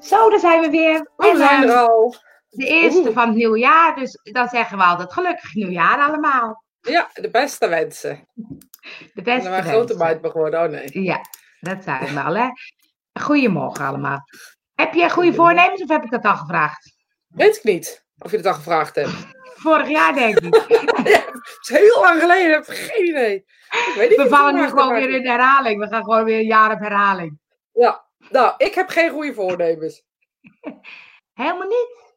Zo, daar zijn we weer. We zijn ehm, er al. de eerste van het nieuwe jaar, dus dan zeggen we altijd gelukkig nieuwjaar allemaal. Ja, de beste wensen. De En beste dan maar grote meid geworden. Oh nee. Ja, dat zijn we al, hè. Goedemorgen allemaal. Heb je goede voornemens of heb ik dat al gevraagd? Weet ik niet of je het al gevraagd hebt. Vorig jaar denk ik. Het is heel lang geleden, ik heb geen idee. Ik weet niet We vallen nu gewoon weer in herhaling. We gaan gewoon weer een jaar op herhaling. Ja, nou, ik heb geen goede voornemens. Helemaal niet.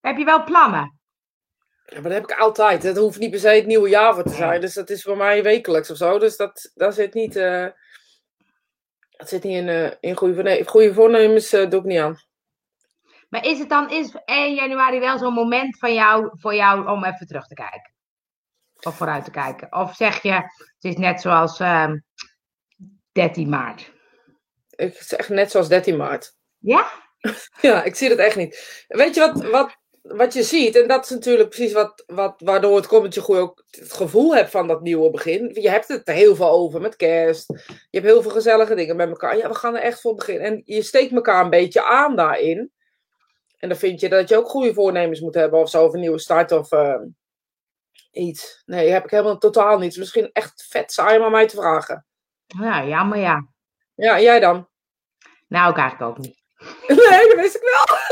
Heb je wel plannen? Ja, maar dat heb ik altijd. Dat hoeft niet per se het nieuwe jaar voor te zijn. Dus dat is voor mij wekelijks of zo. Dus dat, dat zit niet, eh, dat zit niet in, eh, in goede voornemens. Goede voornemens eh, doe ik niet aan. Maar is het dan is 1 januari wel zo'n moment van jou, voor jou om even terug te kijken? Of vooruit te kijken? Of zeg je, het is net zoals ehm 13 maart? Ik zeg net zoals 13 maart. Ja? Ja, ik zie dat echt niet. Weet je wat, wat, wat je ziet? En dat is natuurlijk precies wat, wat, waardoor het komt dat je goed ook het gevoel hebt van dat nieuwe begin. Je hebt het er heel veel over met kerst. Je hebt heel veel gezellige dingen met elkaar. Ja, we gaan er echt voor beginnen. En je steekt elkaar een beetje aan daarin. En dan vind je dat je ook goede voornemens moet hebben of zo. Of een nieuwe start of eh, iets. Nee, heb ik helemaal totaal niet. Misschien echt vet saai om aan mij te vragen. Ja, jammer ja. Ja, en jij dan? Nou, ik eigenlijk ook niet. Nee, dat wist ik wel.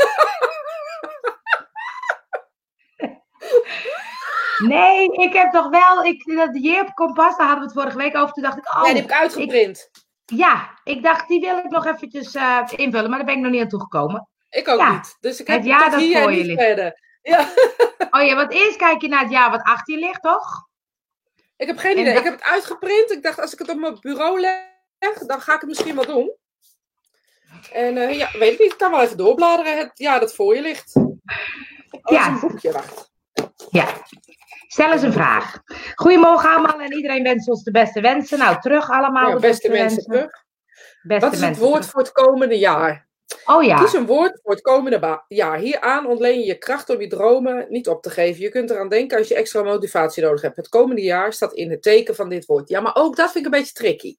Nee, ik heb toch wel, ik, dat Jeep Kompas, daar hadden we het vorige week over. Toen dacht ik, oh, Ja, die heb ik uitgeprint. ja, ik dacht, die wil ik nog eventjes eh, invullen, maar daar ben ik nog niet aan toegekomen. Ik ook Ja, niet. Dus ik het heb jaar tot dat voor je ligt. verder. Ja, Oh ja, want eerst kijk je naar het jaar wat achter je ligt, toch? ik heb geen En idee. dat- Ik heb het uitgeprint. Ik dacht, als ik het op mijn bureau leg, dan ga ik het misschien wel doen. En eh, ja, weet ik niet. Ik kan wel even doorbladeren. Het jaar dat voor je ligt. Oh, Ja. een boekje, wacht. Ja. Stel eens een vraag. Goedemorgen allemaal en iedereen wenst ons de beste wensen. Nou, terug allemaal. Ja, de beste mensen wensen. terug. Beste Wat is het woord terug. voor het komende jaar? Oh ja. Kies een woord voor het komende jaar. Hieraan ontleen je je kracht om je dromen niet op te geven. Je kunt eraan denken als je extra motivatie nodig hebt. Het komende jaar staat in het teken van dit woord. Ja, maar ook dat vind ik een beetje tricky.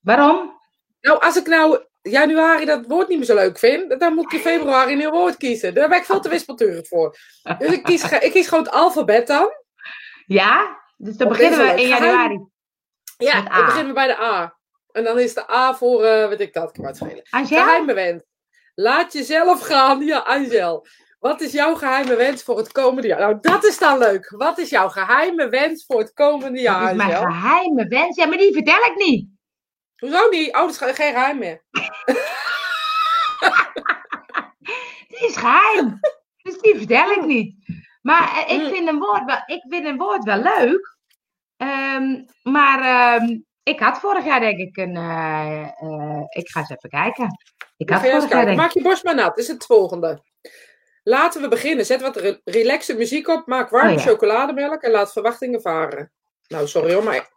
Waarom? Nou, als ik nou januari dat woord niet meer zo leuk vind, dan moet ik in februari een nieuw woord kiezen. Daar ben ik veel te wispelturig voor. Dus ik kies, ik kies gewoon het alfabet dan. Ja? Dus dan beginnen we in januari. Ja, dan beginnen we bij de A. En dan is de A voor, eh weet ik dat, ik kan het schelen. Angel? Geheime wens. Laat jezelf gaan. Ja, Angel. Wat is jouw geheime wens voor het komende jaar? Nou, dat is dan leuk. Wat is jouw geheime wens voor het komende jaar, is mijn Angel? geheime wens. Ja, maar die vertel ik niet. Hoezo niet? Oh, dat is ge- geen geheim meer. Die is geheim. Dus die vertel ik niet. Maar eh, ik, Mm. vind een woord wel, ik vind een woord wel leuk. Ehm, maar ehm, ik had vorig jaar denk ik een... eh, eh, ik ga eens even kijken. Ik had vorig jaar denk. Maak je borst maar nat. Dit is het volgende. Laten we beginnen. Zet wat re relaxe muziek op. Maak warme Oh ja. chocolademelk en laat verwachtingen varen. Nou, sorry hoor, maar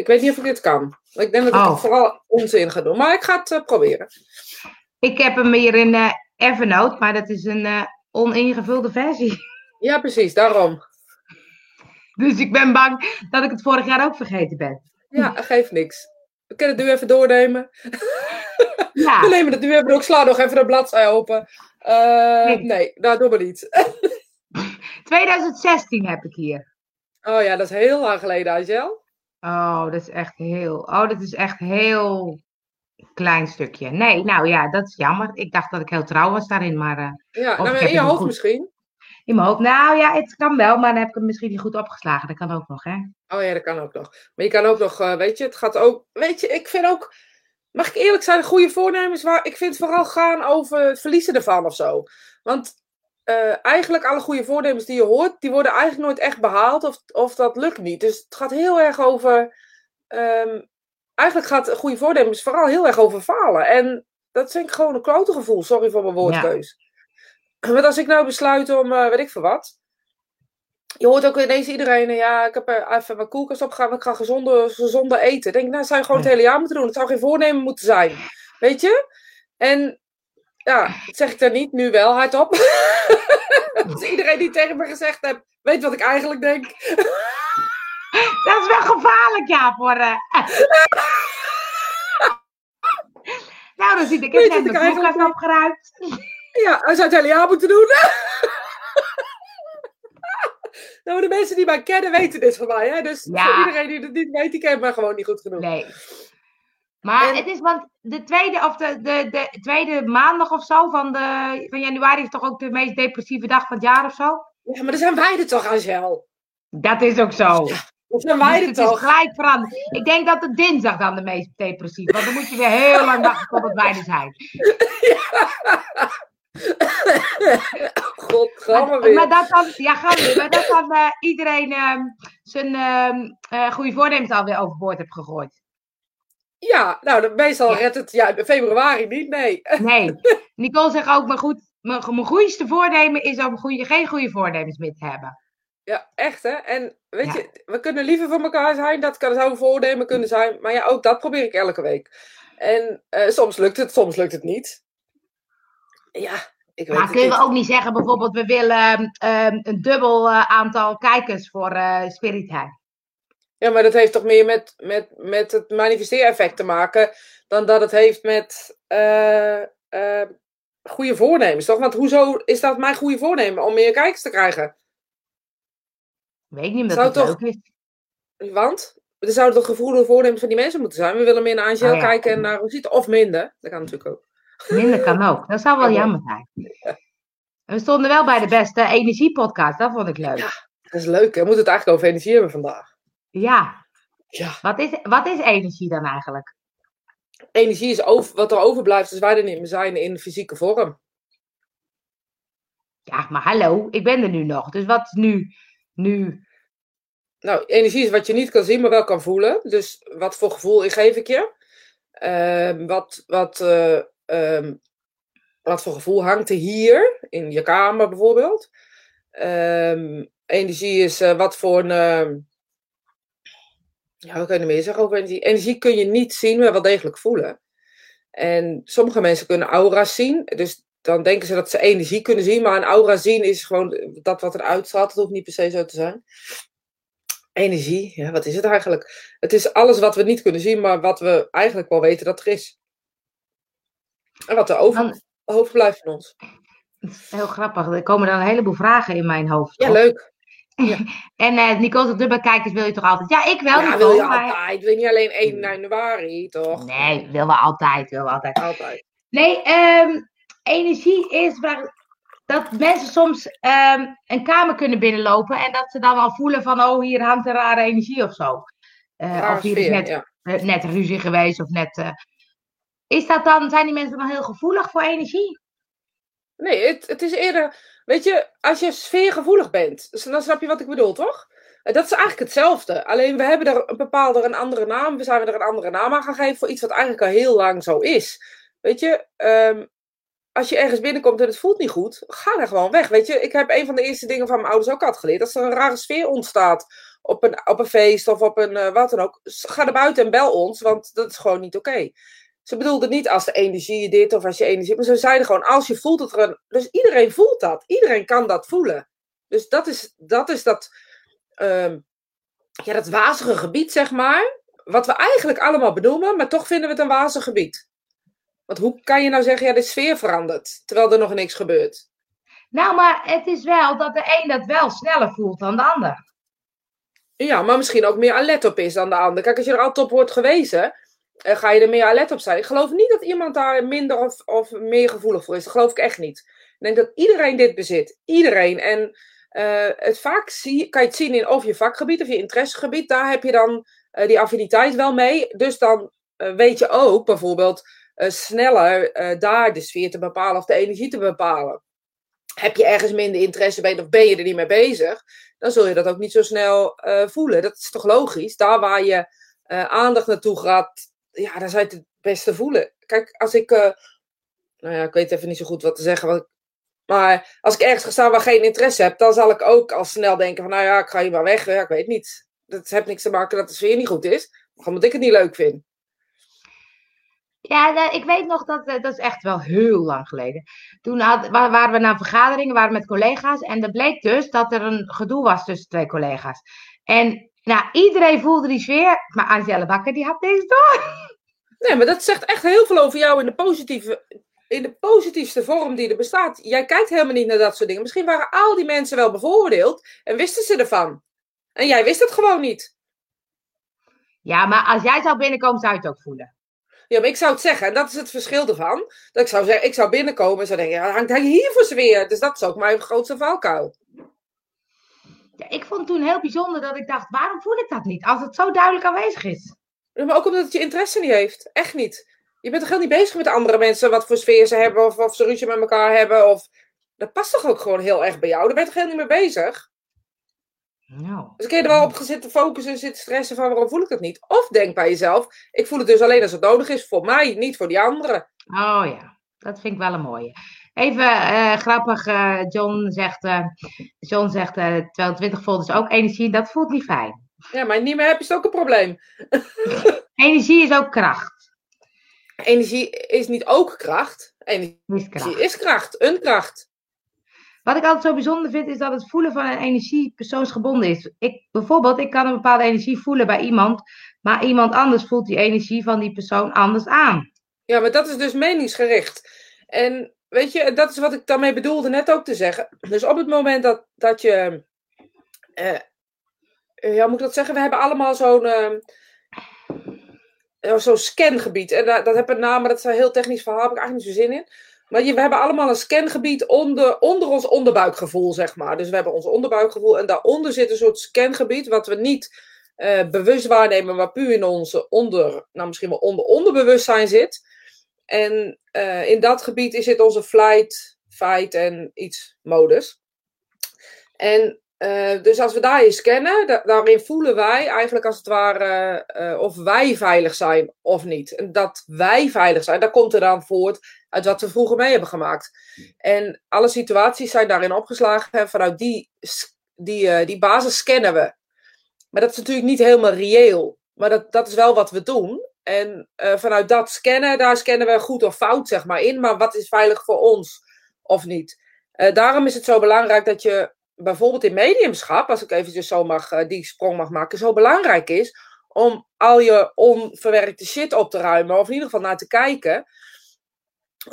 ik weet niet of ik dit kan. Ik denk dat ik Oh. het vooral onzin ga doen. Maar ik ga het eh, proberen. Ik heb hem hier in eh, Evernote, maar dat is een eh, oningevulde versie. Ja, precies. Daarom. Dus ik ben bang dat ik het vorig jaar ook vergeten ben. Ja, geeft niks. We kunnen het nu even doornemen. Ja, We nemen het nu even door. Ik sla nog even de bladzij open. Nee. nee, nou, doe maar niet. 2016 heb ik hier. Oh ja, dat is heel lang geleden, Angel. Oh, dat is echt heel. Oh, dat is echt heel klein stukje. Nee, nou ja, dat is jammer. Ik dacht dat ik heel trouw was daarin, maar eh, Ja, nou, in je het hoofd goed. misschien. in mijn hoofd. Nou ja, het kan wel, maar dan heb ik hem misschien niet goed opgeslagen. Dat kan ook nog, hè? Oh ja, dat kan ook nog. Maar je kan ook nog, eh, weet je, het gaat ook, weet je, ik vind ook, mag ik eerlijk zijn, goede voornemens, waar ik vind vooral gaan over het verliezen ervan of zo. Want eh, eigenlijk alle goede voornemens die je hoort, die worden eigenlijk nooit echt behaald of, of dat lukt niet. Dus het gaat heel erg over, ehm, eigenlijk gaat goede voornemens vooral heel erg over falen. En dat vind ik gewoon een klote gevoel, sorry voor mijn woordkeus. Want als ik nou besluit om, eh, weet ik veel wat, je hoort ook ineens iedereen, eh, ja, ik heb er even mijn koelkast opgegaan, ik ga gezonder, gezonder eten. Ik denk, nou, dat zou je gewoon het hele jaar moeten doen. Het zou geen voornemen moeten zijn. Weet je? En ja, dat zeg ik dan niet, nu wel hardop. dus iedereen die tegen me gezegd heeft, weet wat ik eigenlijk denk. Dat is wel gevaarlijk, ja, voor. eh. nou, dan zit ik je net koelkast eigenlijk opgeruimd. Ja, hij zou het hele jaar moeten doen. nou, de mensen die mij kennen weten dit van mij. Hè? Dus Ja. voor iedereen die het niet weet, die kent mij gewoon niet goed genoeg. Nee. Maar En- het is, want de tweede, of de, de, de tweede maandag of zo van, de, van januari is toch ook de meest depressieve dag van het jaar of zo? Ja, maar dan zijn wij er toch, Angel? Dat is ook zo. Dan zijn wij Dus er het is toch? gelijk veranderd. Ik denk dat de dinsdag dan de meest depressieve Want dan moet je weer heel lang wachten totdat wij er zijn. Godgamme Maar, weer. maar dat dan, ja, weer. Maar dat dan eh, iedereen ehm, zijn eh, goede voornemens alweer overboord heeft gegooid. Ja, nou, dan meestal Ja. redt het ja, februari niet, nee. Nee. Nicole zegt ook, maar goed, mijn, mijn goeiste voornemen is om goeie, geen goede voornemens meer te hebben. Ja, echt hè. En weet Ja. je, we kunnen liever voor elkaar zijn. Dat kan zou een voornemen kunnen zijn. Maar ja, ook dat probeer ik elke week. En eh, soms lukt het, soms lukt het niet. Ja, ik weet Maar het kunnen we ook niet zeggen, bijvoorbeeld, we willen ehm, ehm, een dubbel eh, aantal kijkers voor eh Spirit Time. Ja, maar dat heeft toch meer met, met, met het manifesteereffect te maken. Dan dat het heeft met eh, eh, goede voornemens, toch? Want hoezo is dat mijn goede voornemen? Om meer kijkers te krijgen. Weet niet, het toch- leuk is. Want er zouden toch gevoelige voornemens van die mensen moeten zijn. We willen meer naar Angel Oh ja. kijken en naar Rosita. Of minder. Dat kan natuurlijk ook. Minder kan ook. Dat zou wel Ja, jammer zijn. We stonden wel bij de beste energiepodcast. Dat vond ik leuk. Ja. Dat is leuk. We moeten het eigenlijk over energie hebben vandaag. Ja. Ja. Wat is, wat is energie dan eigenlijk? Energie is over, wat er overblijft als wij er niet meer zijn in fysieke vorm. Ja, maar hallo, ik ben er nu nog. Dus wat is nu? Nu. Nou, energie is wat je niet kan zien, maar wel kan voelen. Dus wat voor gevoel geef ik je? Ehm, wat, wat, eh, ehm, wat voor gevoel hangt er hier, in je kamer bijvoorbeeld? Ehm, energie is eh, wat voor een. Ja, wat kan je meer zeggen over energie? Energie kun je niet zien, maar wel degelijk voelen. En sommige mensen kunnen aura's zien. Dus dan denken ze dat ze energie kunnen zien. Maar een aura zien is gewoon dat wat er uitstraalt. Dat hoeft niet per se zo te zijn. Energie, ja, wat is het eigenlijk? Het is alles wat we niet kunnen zien, maar wat we eigenlijk wel weten dat er is. En wat er over, overblijft van ons. heel grappig. Er komen dan een heleboel vragen in mijn hoofd. Ja, op. leuk. En eh Nicole zegt, dubbele kijkers wil je toch altijd? Ja, ik wel. Ja, Nicole, wil je maar- altijd. Wil je niet alleen 1 januari, toch? Nee, willen we altijd. Willen we altijd. Altijd. Nee, ehm, energie is waar, dat mensen soms ehm, een kamer kunnen binnenlopen en dat ze dan al voelen van, oh, hier hangt een rare energie of zo. Eh, of hier is net, ja. eh, net ruzie geweest of net... is dat dan, zijn die mensen dan heel gevoelig voor energie? Nee, het, het is eerder, weet je, als je sfeergevoelig bent, dan snap je wat ik bedoel, toch? Eh, Dat is eigenlijk hetzelfde. Alleen we hebben er een bepaalde een andere naam, we zijn er een andere naam aan gaan geven voor iets wat eigenlijk al heel lang zo is. Weet je, ehm, als je ergens binnenkomt en het voelt niet goed, ga er gewoon weg. Weet je, ik heb een van de eerste dingen van mijn ouders ook altijd geleerd. Als er een rare sfeer ontstaat op een, op een feest of op een eh, wat dan ook, ga er buiten en bel ons, want dat is gewoon niet oké. Ze bedoelde niet als de energie dit of als je energie. Maar ze zeiden gewoon als je voelt dat er een. Dus iedereen voelt dat. Iedereen kan dat voelen. Dus dat is dat. Is dat ehm, ja, dat wazige gebied, zeg maar. Wat we eigenlijk allemaal benoemen, maar toch vinden we het een wazig gebied. Want hoe kan je nou zeggen, ja, de sfeer verandert, terwijl er nog niks gebeurt? Nou, maar het is wel dat de een dat wel sneller voelt dan de ander. Ja, maar misschien ook meer alert op is dan de ander. Kijk, als je er altijd op wordt gewezen, eh, ga je er meer alert op zijn. Ik geloof niet dat iemand daar minder of, of meer gevoelig voor is. Dat geloof ik echt niet. Ik denk dat iedereen dit bezit. Iedereen. En eh, het vaak zie, kan je het zien in of je vakgebied of je interessegebied. Daar heb je dan eh, die affiniteit wel mee. Dus dan weet je ook bijvoorbeeld sneller daar de sfeer te bepalen of de energie te bepalen. Heb je ergens minder interesse bij of ben je er niet mee bezig, dan zul je dat ook niet zo snel voelen. Dat is toch logisch? Daar waar je aandacht naartoe gaat, ja, daar zou je het beste voelen. Kijk, als ik, eh, nou ja, ik weet even niet zo goed wat te zeggen, maar als ik ergens ga staan waar geen interesse heb, dan zal ik ook al snel denken van, nou ja, ik ga hier maar weg. Ja, ik weet niet. Dat heeft niks te maken dat de sfeer niet goed is, maar omdat ik het niet leuk vind. Ja, nou, ik weet nog dat, eh, dat is echt wel heel lang geleden. Toen waren we naar vergaderingen, waren met collega's. En er bleek dus dat er een gedoe was tussen twee collega's. En nou, iedereen voelde die sfeer. Maar Angela Bakker, die had niks door. Nee, maar dat zegt echt heel veel over jou in de positieve, in de positiefste vorm die er bestaat. Jij kijkt helemaal niet naar dat soort dingen. Misschien waren al die mensen wel bevoordeeld en wisten ze ervan. En jij wist het gewoon niet. Ja, maar als jij zou binnenkomen, zou je het ook voelen. Ja, maar ik zou het zeggen, en dat is het verschil ervan. Dat ik zou zeggen, ik zou binnenkomen en zou denken, ja, hangt hij hier voor sfeer? Dus dat is ook mijn grootste valkuil. Ja, ik vond het toen heel bijzonder dat ik dacht, waarom voel ik dat niet? Als het zo duidelijk aanwezig is. Maar ook omdat het je interesse niet heeft. Echt niet. Je bent toch heel niet bezig met andere mensen, wat voor sfeer ze hebben, of, of ze ruzie met elkaar hebben. Of... Dat past toch ook gewoon heel erg bij jou? Daar ben je toch heel niet mee bezig? Nou. Dus kun je er wel op zitten focussen, zitten stressen van waarom voel ik dat niet? Of denk bij jezelf, ik voel het dus alleen als het nodig is voor mij, niet voor die anderen. Oh ja, dat vind ik wel een mooie. Even eh, grappig, eh, John zegt, eh, John zegt 22 volt is ook energie, dat voelt niet fijn. Ja, maar niet meer heb is ook een probleem. energie is ook kracht. Energie is niet ook kracht. Energie Is kracht. is kracht, een kracht. Wat ik altijd zo bijzonder vind, is dat het voelen van een energie persoonsgebonden is. Ik, bijvoorbeeld, ik kan een bepaalde energie voelen bij iemand, maar iemand anders voelt die energie van die persoon anders aan. Ja, maar dat is dus meningsgericht. En weet je, dat is wat ik daarmee bedoelde net ook te zeggen. Dus op het moment dat, dat je. eh, ja, moet ik dat zeggen? We hebben allemaal zo'n. ja, zo'n scangebied. En dat, dat heb een naam, maar dat is een heel technisch verhaal. Heb ik eigenlijk niet zo zin in. Maar je, we hebben allemaal een scangebied onder, onder ons onderbuikgevoel, zeg maar. Dus we hebben ons onderbuikgevoel. En daaronder zit een soort scangebied. Wat we niet bewust waarnemen, maar puur in onze onder. Nou, misschien wel onder onderbewustzijn zit. En eh, in dat gebied zit onze flight, fight en iets modus. En eh, dus als we daarin scannen, da- daarin voelen wij eigenlijk als het ware eh, of wij veilig zijn of niet. En dat wij veilig zijn, dat komt er dan voort uit wat we vroeger mee hebben gemaakt. En alle situaties zijn daarin opgeslagen en vanuit die, die, die basis scannen we. Maar dat is natuurlijk niet helemaal reëel. Maar dat, dat is wel wat we doen. En eh, vanuit dat scannen, daar scannen we goed of fout zeg maar in. Maar wat is veilig voor ons of niet? Eh, daarom is het zo belangrijk dat je bijvoorbeeld in mediumschap, als ik eventjes zo mag, eh, die sprong mag maken, zo belangrijk is om al je onverwerkte shit op te ruimen. Of in ieder geval naar te kijken.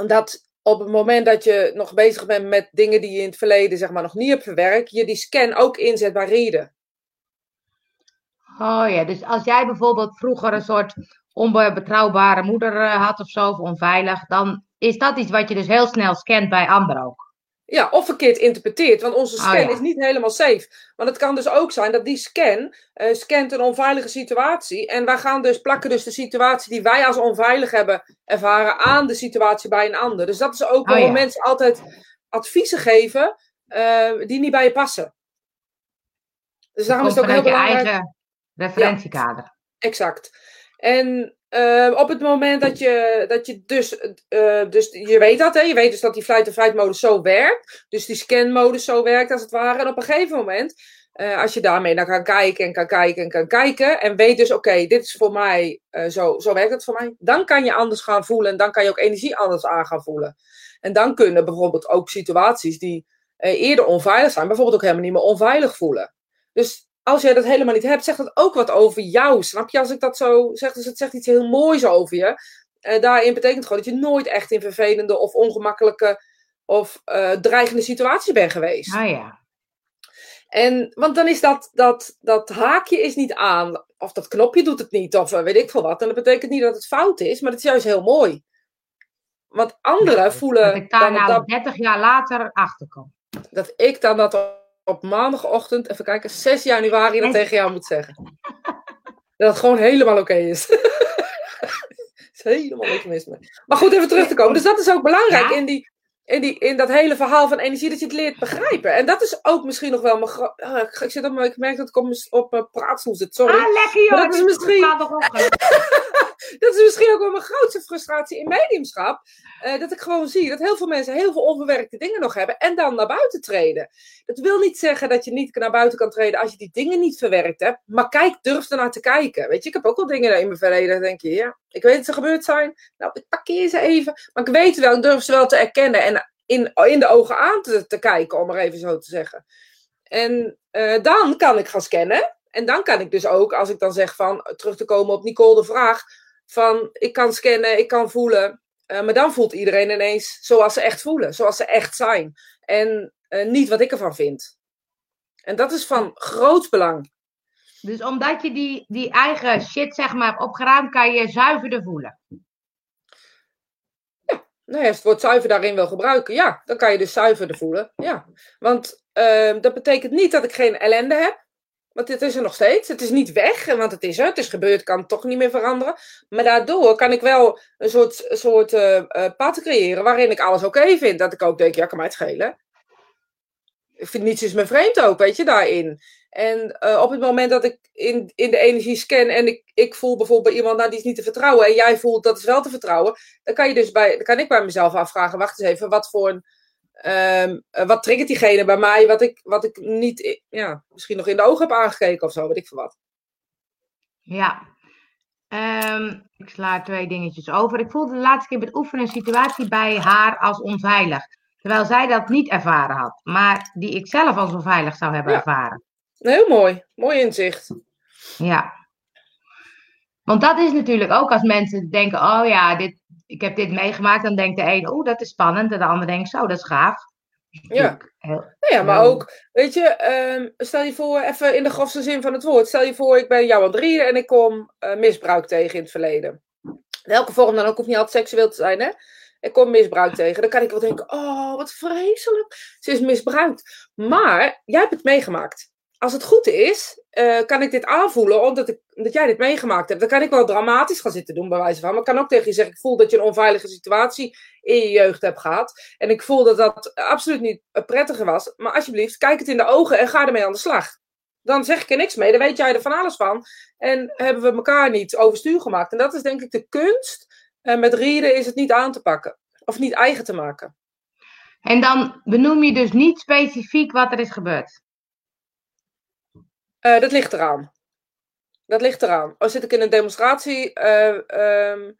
Dat op het moment dat je nog bezig bent met dingen die je in het verleden zeg maar, nog niet hebt verwerkt, je die scan ook inzet bij Rieden. Oh ja, dus als jij bijvoorbeeld vroeger een soort onbetrouwbare moeder eh, had of zo, of onveilig, dan is dat iets wat je dus heel snel scant bij anderen ook. Ja, of verkeerd interpreteert, want onze scan Oh, ja. is niet helemaal safe. Want het kan dus ook zijn dat die scan eh, scant een onveilige situatie. En wij gaan dus plakken dus de situatie die wij als onveilig hebben ervaren aan de situatie bij een ander. Dus dat is ook Oh, waarom ja. mensen altijd adviezen geven eh, die niet bij je passen. Dus daarom is het ook heel je belangrijk. eigen referentiekader. Exact. En eh, op het moment dat je, dat je dus, eh, dus je weet dat, hè? je weet dus dat die flight of fight modus zo werkt, dus die scan modus zo werkt als het ware. En op een gegeven moment, eh, als je daarmee naar kan kijken en kan kijken en kan kijken, en weet dus, oké, dit is voor mij, eh, zo, zo werkt het voor mij, dan kan je anders gaan voelen en dan kan je ook energie anders aan gaan voelen. En dan kunnen bijvoorbeeld ook situaties die eerder onveilig zijn, bijvoorbeeld ook helemaal niet meer onveilig voelen. Dus als jij dat helemaal niet hebt, zegt dat ook wat over jou. Snap je? Als ik dat zo zeg, dus het zegt iets heel moois over je. Eh, daarin betekent gewoon dat je nooit echt in vervelende of ongemakkelijke of eh, dreigende situaties bent geweest. Ah ja. En, want dan is dat, dat, dat haakje is niet aan, of dat knopje doet het niet, of eh, weet ik veel wat. En dat betekent niet dat het fout is, maar het is juist heel mooi. Want anderen voelen Dat ik daar nou dat 30 jaar later achter kom. dat ik dan dat op maandagochtend, even kijken, 6 januari dat tegen jou moet zeggen. Dat het gewoon helemaal oké is. is helemaal niks mis mee. Maar goed, even terug te komen. Dus dat is ook belangrijk Ja? in, die, in, die, in dat hele verhaal van energie, dat je het leert begrijpen. En dat is ook misschien nog wel mijn... Ah, ik, zit op, ik merk dat ik op mijn, op praatstoel zit, sorry. Ah, lekker joh. Maar dat is misschien-. Dat is misschien ook wel mijn grootste frustratie in mediumschap. eh, dat ik gewoon zie dat heel veel mensen heel veel onverwerkte dingen nog hebben en dan naar buiten treden. Dat wil niet zeggen dat je niet naar buiten kan treden als je die dingen niet verwerkt hebt. Maar kijk, durf ernaar te kijken. Weet je, ik heb ook wel dingen in mijn verleden. Denk je, ja, ik weet dat ze gebeurd zijn. Nou, ik parkeer ze even. Maar ik weet wel, ik durf ze wel te erkennen en in, in de ogen aan te, te kijken, om maar even zo te zeggen. En eh, dan kan ik gaan scannen. En dan kan ik dus ook, als ik dan zeg van, terug te komen op Nicole de vraag, van ik kan scannen, ik kan voelen. eh, maar dan voelt iedereen ineens zoals ze echt voelen, zoals ze echt zijn. En eh, niet wat ik ervan vind. En dat is van groot belang. Dus omdat je die, die eigen shit, zeg maar, hebt opgeruimd, kan je zuiverder voelen. Nou ja, als het woord zuiver daarin wil gebruiken, ja, dan kan je dus zuiverder voelen. Ja. Want ehm, dat betekent niet dat ik geen ellende heb. Want het is er nog steeds. Het is niet weg, want het is er. Het is gebeurd, kan toch niet meer veranderen. Maar daardoor kan ik wel een soort, soort uh, pad creëren waarin ik alles oké vind. Dat ik ook denk, ja, kan mij het schelen. Ik vind niets is me vreemd ook, weet je, daarin. En uh, op het moment dat ik in, in de energie scan en ik, ik voel bijvoorbeeld bij iemand, nou die is niet te vertrouwen, en jij voelt dat is wel te vertrouwen, dan kan, je dus bij, dan kan ik bij mezelf afvragen, wacht eens even, wat voor een, um, wat triggert diegene bij mij, wat ik, wat ik niet, ja, misschien nog in de ogen heb aangekeken of zo, weet ik veel wat. Ja, um, ik sla twee dingetjes over. Ik voelde de laatste keer bij het oefenen een situatie bij haar als onveilig. Terwijl zij dat niet ervaren had, maar die ik zelf als onveilig zou hebben Ja. ervaren. Heel mooi, mooi inzicht. Ja. Want dat is natuurlijk ook als mensen denken, oh ja, dit, ik heb dit meegemaakt, dan denkt de een, oh dat is spannend, en de ander denkt, zo, dat is gaaf. Ja. Nou ja, maar ook, weet je, ehm, stel je voor, even in de grofste zin van het woord, stel je voor, ik ben jou aan het rieden en ik kom eh, misbruik tegen in het verleden. Welke vorm dan ook, hoeft niet altijd seksueel te zijn, hè? Ik kom misbruik tegen. Dan kan ik wel denken, oh, wat vreselijk. Ze is misbruikt. Maar, jij hebt het meegemaakt. Als het goed is, eh, kan ik dit aanvoelen, omdat, ik, omdat jij dit meegemaakt hebt. Dan kan ik wel dramatisch gaan zitten doen, bij wijze van. Maar ik kan ook tegen je zeggen, ik voel dat je een onveilige situatie in je jeugd hebt gehad. En ik voel dat dat absoluut niet eh, prettiger was. Maar alsjeblieft, kijk het in de ogen en ga ermee aan de slag. Dan zeg ik er niks mee, dan weet jij er van alles van. En hebben we elkaar niet overstuur gemaakt. En dat is denk ik de kunst. En met rieden is het niet aan te pakken. Of niet eigen te maken. En dan benoem je dus niet specifiek wat er is gebeurd. Eh, dat ligt eraan. Dat ligt eraan. Als zit ik in een demonstratie eh, ehm,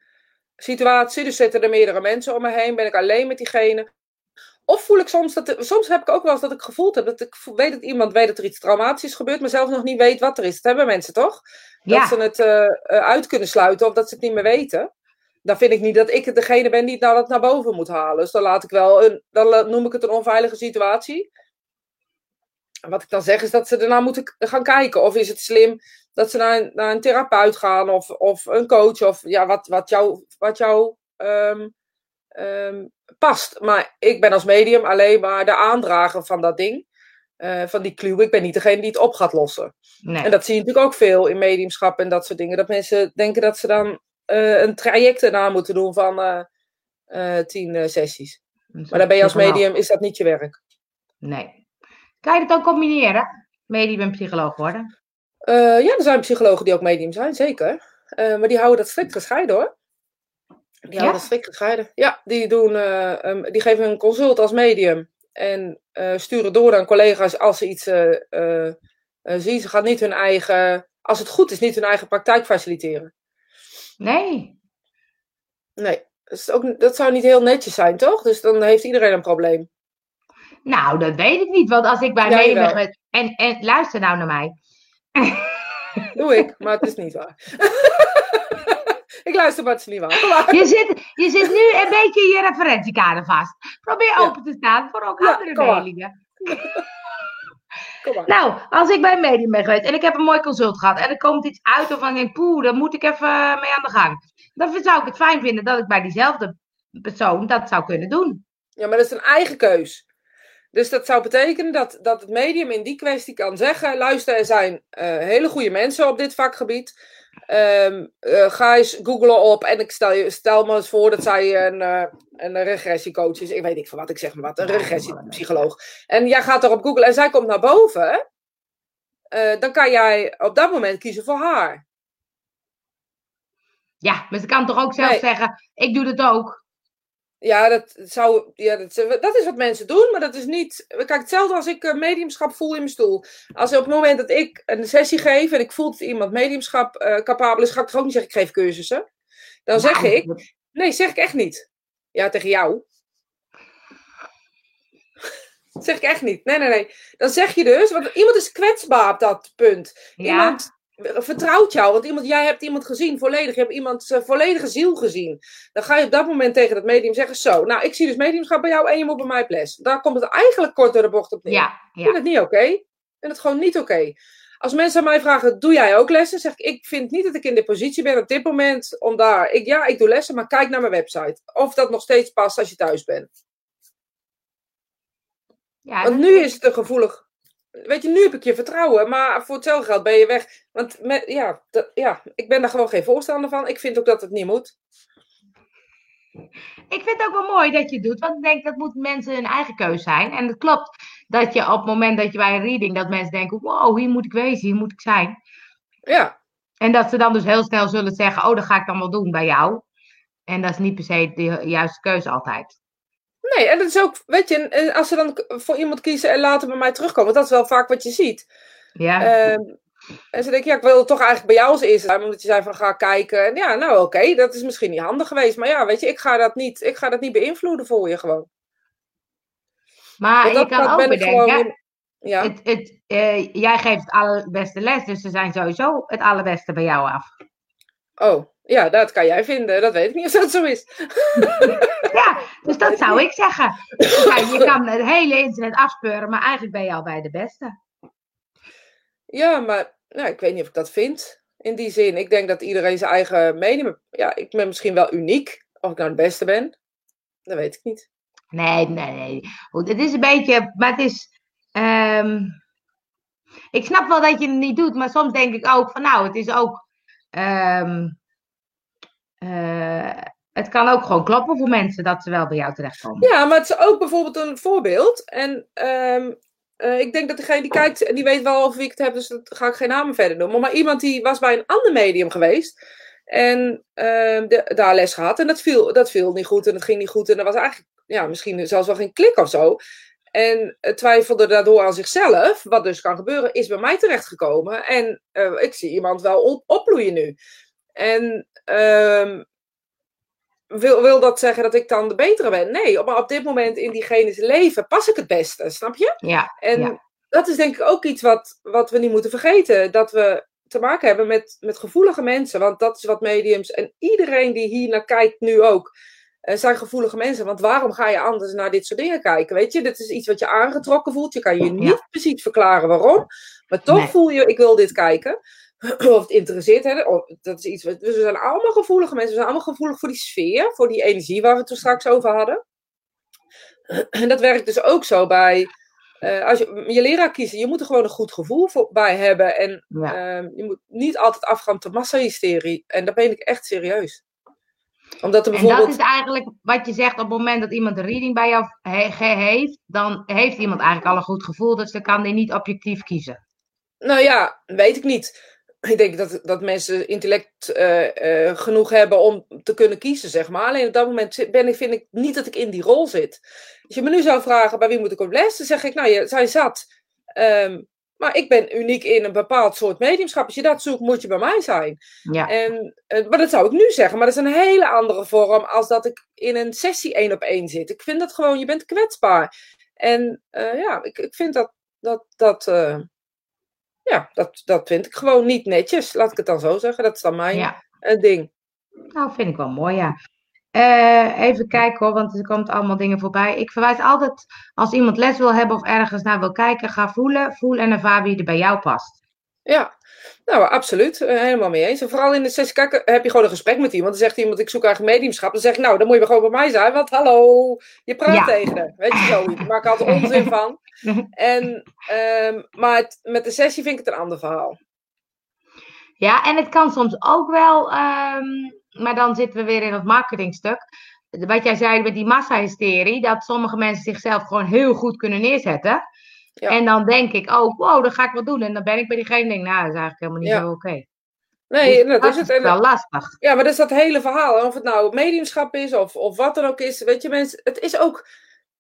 situatie, dus zitten er meerdere mensen om me heen, ben ik alleen met diegene. Of voel ik soms dat, soms heb ik ook wel eens dat ik gevoeld heb dat ik weet dat iemand weet dat er iets traumatisch is gebeurd, maar zelf nog niet weet wat er is. Dat hebben mensen toch? Dat Ja, ze het eh, uit kunnen sluiten of dat ze het niet meer weten. Dan vind ik niet dat ik degene ben die het nou dat naar boven moet halen. Dus dan laat ik wel een, dan noem ik het een onveilige situatie. Wat ik dan zeg is dat ze ernaar moeten gaan kijken. Of is het slim dat ze naar een, naar een therapeut gaan of, of een coach of ja, wat, wat jou, wat jou ehm, ehm, past. Maar ik ben als medium alleen maar de aandrager van dat ding. eh, van die clue. Ik ben niet degene die het op gaat lossen. nee. En dat zie je natuurlijk ook veel in mediumschap en dat soort dingen. Dat mensen denken dat ze dan eh, een traject erna moeten doen van eh, tien sessies. Maar dan ben je als medium, is dat niet je werk. Nee. Kan je dat ook combineren? Medium en psycholoog worden? Eh, ja, er zijn psychologen die ook medium zijn, zeker. Eh, maar die houden dat strikt gescheiden hoor. Die houden Ja? dat strikt gescheiden. Ja, die, doen, eh, ehm, die geven een consult als medium. En sturen door aan collega's als ze iets zien. Ze gaan niet hun eigen, als het goed is, niet hun eigen praktijk faciliteren. Nee. Nee, dat, is ook, dat zou niet heel netjes zijn, toch? Dus dan heeft iedereen een probleem. Nou, dat weet ik niet. Want als ik bij Ja, jawel. geweest... En, en luister nou naar mij. Doe ik, maar het is niet waar. ik luister, maar het is niet waar. Je zit, je zit nu een beetje in je referentiekader vast. Probeer Ja. open te staan voor ook Ja, andere delingen. Nou, als ik bij medium ben geweest en ik heb een mooi consult gehad en er komt iets uit waarvan ik denk, poeh, daar moet ik even mee aan de gang. Dan zou ik het fijn vinden dat ik bij diezelfde persoon dat zou kunnen doen. Ja, maar dat is een eigen keus. Dus dat zou betekenen dat, dat het medium in die kwestie kan zeggen: luister, er zijn eh, hele goede mensen op dit vakgebied. Ehm, eh, ga eens googlen op en ik stel, je, stel me eens voor dat zij een, eh, een regressiecoach is. Ik weet niet van wat ik zeg, maar wat. Een regressiepsycholoog. En jij gaat erop googlen en zij komt naar boven. dan kan jij op dat moment kiezen voor haar. Ja, maar ze kan toch ook zelf Nee. zeggen, ik doe het ook. Ja, dat, zou, ja dat, dat is wat mensen doen, maar dat is niet. Kijk, hetzelfde als ik eh, mediumschap voel in mijn stoel. Als op het moment dat ik een sessie geef en ik voel dat iemand mediumschap eh, capabel is, ga ik toch ook niet zeggen: ik geef cursussen. Dan zeg Nou, ik: nee, zeg ik echt niet. Ja, tegen jou. zeg ik echt niet. Nee, nee, nee. Dan zeg je dus, want iemand is kwetsbaar op dat punt. Ja, Iemand vertrouwt jou. Want iemand, jij hebt iemand gezien, volledig. Je hebt iemands uh, volledige ziel gezien. Dan ga je op dat moment tegen dat medium zeggen: Zo, nou, ik zie dus mediumschap bij jou en je moet bij mij ples. Daar komt het eigenlijk kort door de bocht op neer. Ja, Ik vind het niet oké. Ik vind het gewoon niet oké. Als mensen aan mij vragen: Doe jij ook lessen? Zeg ik: Ik vind niet dat ik in de positie ben op dit moment om daar. Ik, ja, ik doe lessen, maar kijk naar mijn website. Of dat nog steeds past als je thuis bent. ja Want nu is het te gevoelig. Weet je, nu heb ik je vertrouwen, maar voor hetzelfde geld ben je weg. Want met, ja, dat- ja, ik ben daar gewoon geen voorstander van. Ik vind ook dat het niet moet. Ik vind het ook wel mooi dat je het doet, want ik denk dat moet mensen hun eigen keus zijn. En het klopt dat je op het moment dat je bij een reading, dat mensen denken, wow, hier moet ik wezen, hier moet ik zijn. Ja, En dat ze dan dus heel snel zullen zeggen, oh, dat ga ik dan wel doen bij jou. En dat is niet per se de juiste keuze altijd. Nee, en dat is ook, weet je, als ze dan voor iemand kiezen en later bij mij terugkomen, dat is wel vaak wat je ziet. Ja, Ehm, en ze denken, ja, ik wil toch eigenlijk bij jou als eerste zijn, omdat je zei van ga kijken. En ja, nou oké, dat is misschien niet handig geweest, maar ja, weet je, ik ga dat niet, ik ga dat niet beïnvloeden voor je gewoon. maar dat, kan dat ook ik bedenken, in- Ja. het, het, eh, jij geeft het allerbeste les, dus ze zijn sowieso het allerbeste bij jou af. Oh, ja, dat kan jij vinden. Dat weet ik niet of dat zo is. Ja, dus dat zou ik zeggen. Je kan het hele internet afspeuren, maar eigenlijk ben je al bij de beste. Ja, maar nou, ik weet niet of ik dat vind. In die zin, ik denk dat iedereen zijn eigen mening. Ja, ik ben misschien wel uniek. Of ik nou de beste ben, dat weet ik niet. Nee, nee, nee. Goed, het is een beetje, maar het is. ehm, ik snap wel dat je het niet doet, maar soms denk ik ook van, nou, het is ook. ehm, eh, het kan ook gewoon kloppen voor mensen dat ze wel bij jou terechtkomen. Ja, maar het is ook bijvoorbeeld een voorbeeld. En ehm, eh, ik denk dat degene die kijkt, die weet wel wie ik het heb, dus dat ga ik geen namen verder noemen. Maar iemand die was bij een ander medium geweest. En ehm, de, daar les gehad. En dat viel, dat viel niet goed en dat ging niet goed. En er was eigenlijk ja, misschien zelfs wel geen klik of zo. En eh, twijfelde daardoor aan zichzelf, wat dus kan gebeuren, is bij mij terechtgekomen. En eh, ik zie iemand wel op, opbloeien nu. En ehm, wil, wil dat zeggen dat ik dan de betere ben? Nee, maar op dit moment in diegene's leven pas ik het beste, snap je? Ja, En Ja. dat is denk ik ook iets wat, wat we niet moeten vergeten. Dat we te maken hebben met, met gevoelige mensen. Want dat is wat mediums en iedereen die hier naar kijkt nu ook. eh, zijn gevoelige mensen. Want waarom ga je anders naar dit soort dingen kijken? Weet je, dit is iets wat je aangetrokken voelt. Je kan je niet precies verklaren waarom. Maar toch Nee. voel je, ik wil dit kijken. Of het interesseert. Hè? Of, dat is iets, wat- dus we zijn allemaal gevoelige mensen. We zijn allemaal gevoelig voor die sfeer. Voor die energie waar we het er straks over hadden. En dat werkt dus ook zo bij eh, als je je leraar kiezen, je moet er gewoon een goed gevoel voor, bij hebben. En ja. ehm, je moet niet altijd afgaan op de massahysterie. En daar ben ik echt serieus. Omdat er En bijvoorbeeld. dat is eigenlijk wat je zegt op het moment dat iemand een reading bij jou he- heeft, dan heeft iemand eigenlijk al een goed gevoel, dus dan kan die niet objectief kiezen. Nou ja, weet ik niet. Ik denk dat, dat mensen intellect eh, eh, genoeg hebben om te kunnen kiezen, zeg maar. Alleen op dat moment ben ik, vind ik niet dat ik in die rol zit. Als je me nu zou vragen, bij wie moet ik op les? Dan zeg ik, nou, je zijn zat. Ehm, maar ik ben uniek in een bepaald soort mediumschap. Als je dat zoekt, moet je bij mij zijn. Ja, En, eh, maar dat zou ik nu zeggen, maar dat is een hele andere vorm als dat ik in een sessie één op één zit. Ik vind dat gewoon, je bent kwetsbaar. En ja, ik, ik vind dat, dat, dat, ja, dat, dat vind ik gewoon niet netjes, laat ik het dan zo zeggen. Dat is dan mijn ja. eh, ding. Nou, vind ik wel mooi, ja. Eh, even kijken hoor, want er komt allemaal dingen voorbij. Ik verwijs altijd, als iemand les wil hebben of ergens naar wil kijken, ga voelen. Voel en ervaar wie er bij jou past. Ja, nou, absoluut. eh, helemaal mee eens. En vooral in de sessie, heb je gewoon een gesprek met iemand. Dan zegt iemand, ik zoek eigenlijk mediumschap. Dan zeg ik, nou, dan moet je gewoon bij mij zijn. Want hallo, je praat Ja. tegen. Weet je zo, ik maak altijd onzin van. En, ehm, maar het- met de sessie vind ik het een ander verhaal. Ja, en het kan soms ook wel, ehm, maar dan zitten we weer in het marketingstuk. Wat jij zei met die massahysterie, dat sommige mensen zichzelf gewoon heel goed kunnen neerzetten. Ja. En dan denk ik ook, wow, dat ga ik wel doen. En dan ben ik bij diegene en denk, nou, dat is eigenlijk helemaal niet Ja. zo oké. Nee, Dus dat dat is het. En, wel lastig. ja, maar dat is dat hele verhaal. Of het nou mediumschap is of, of wat dan ook is. Weet je, mensen, het is ook.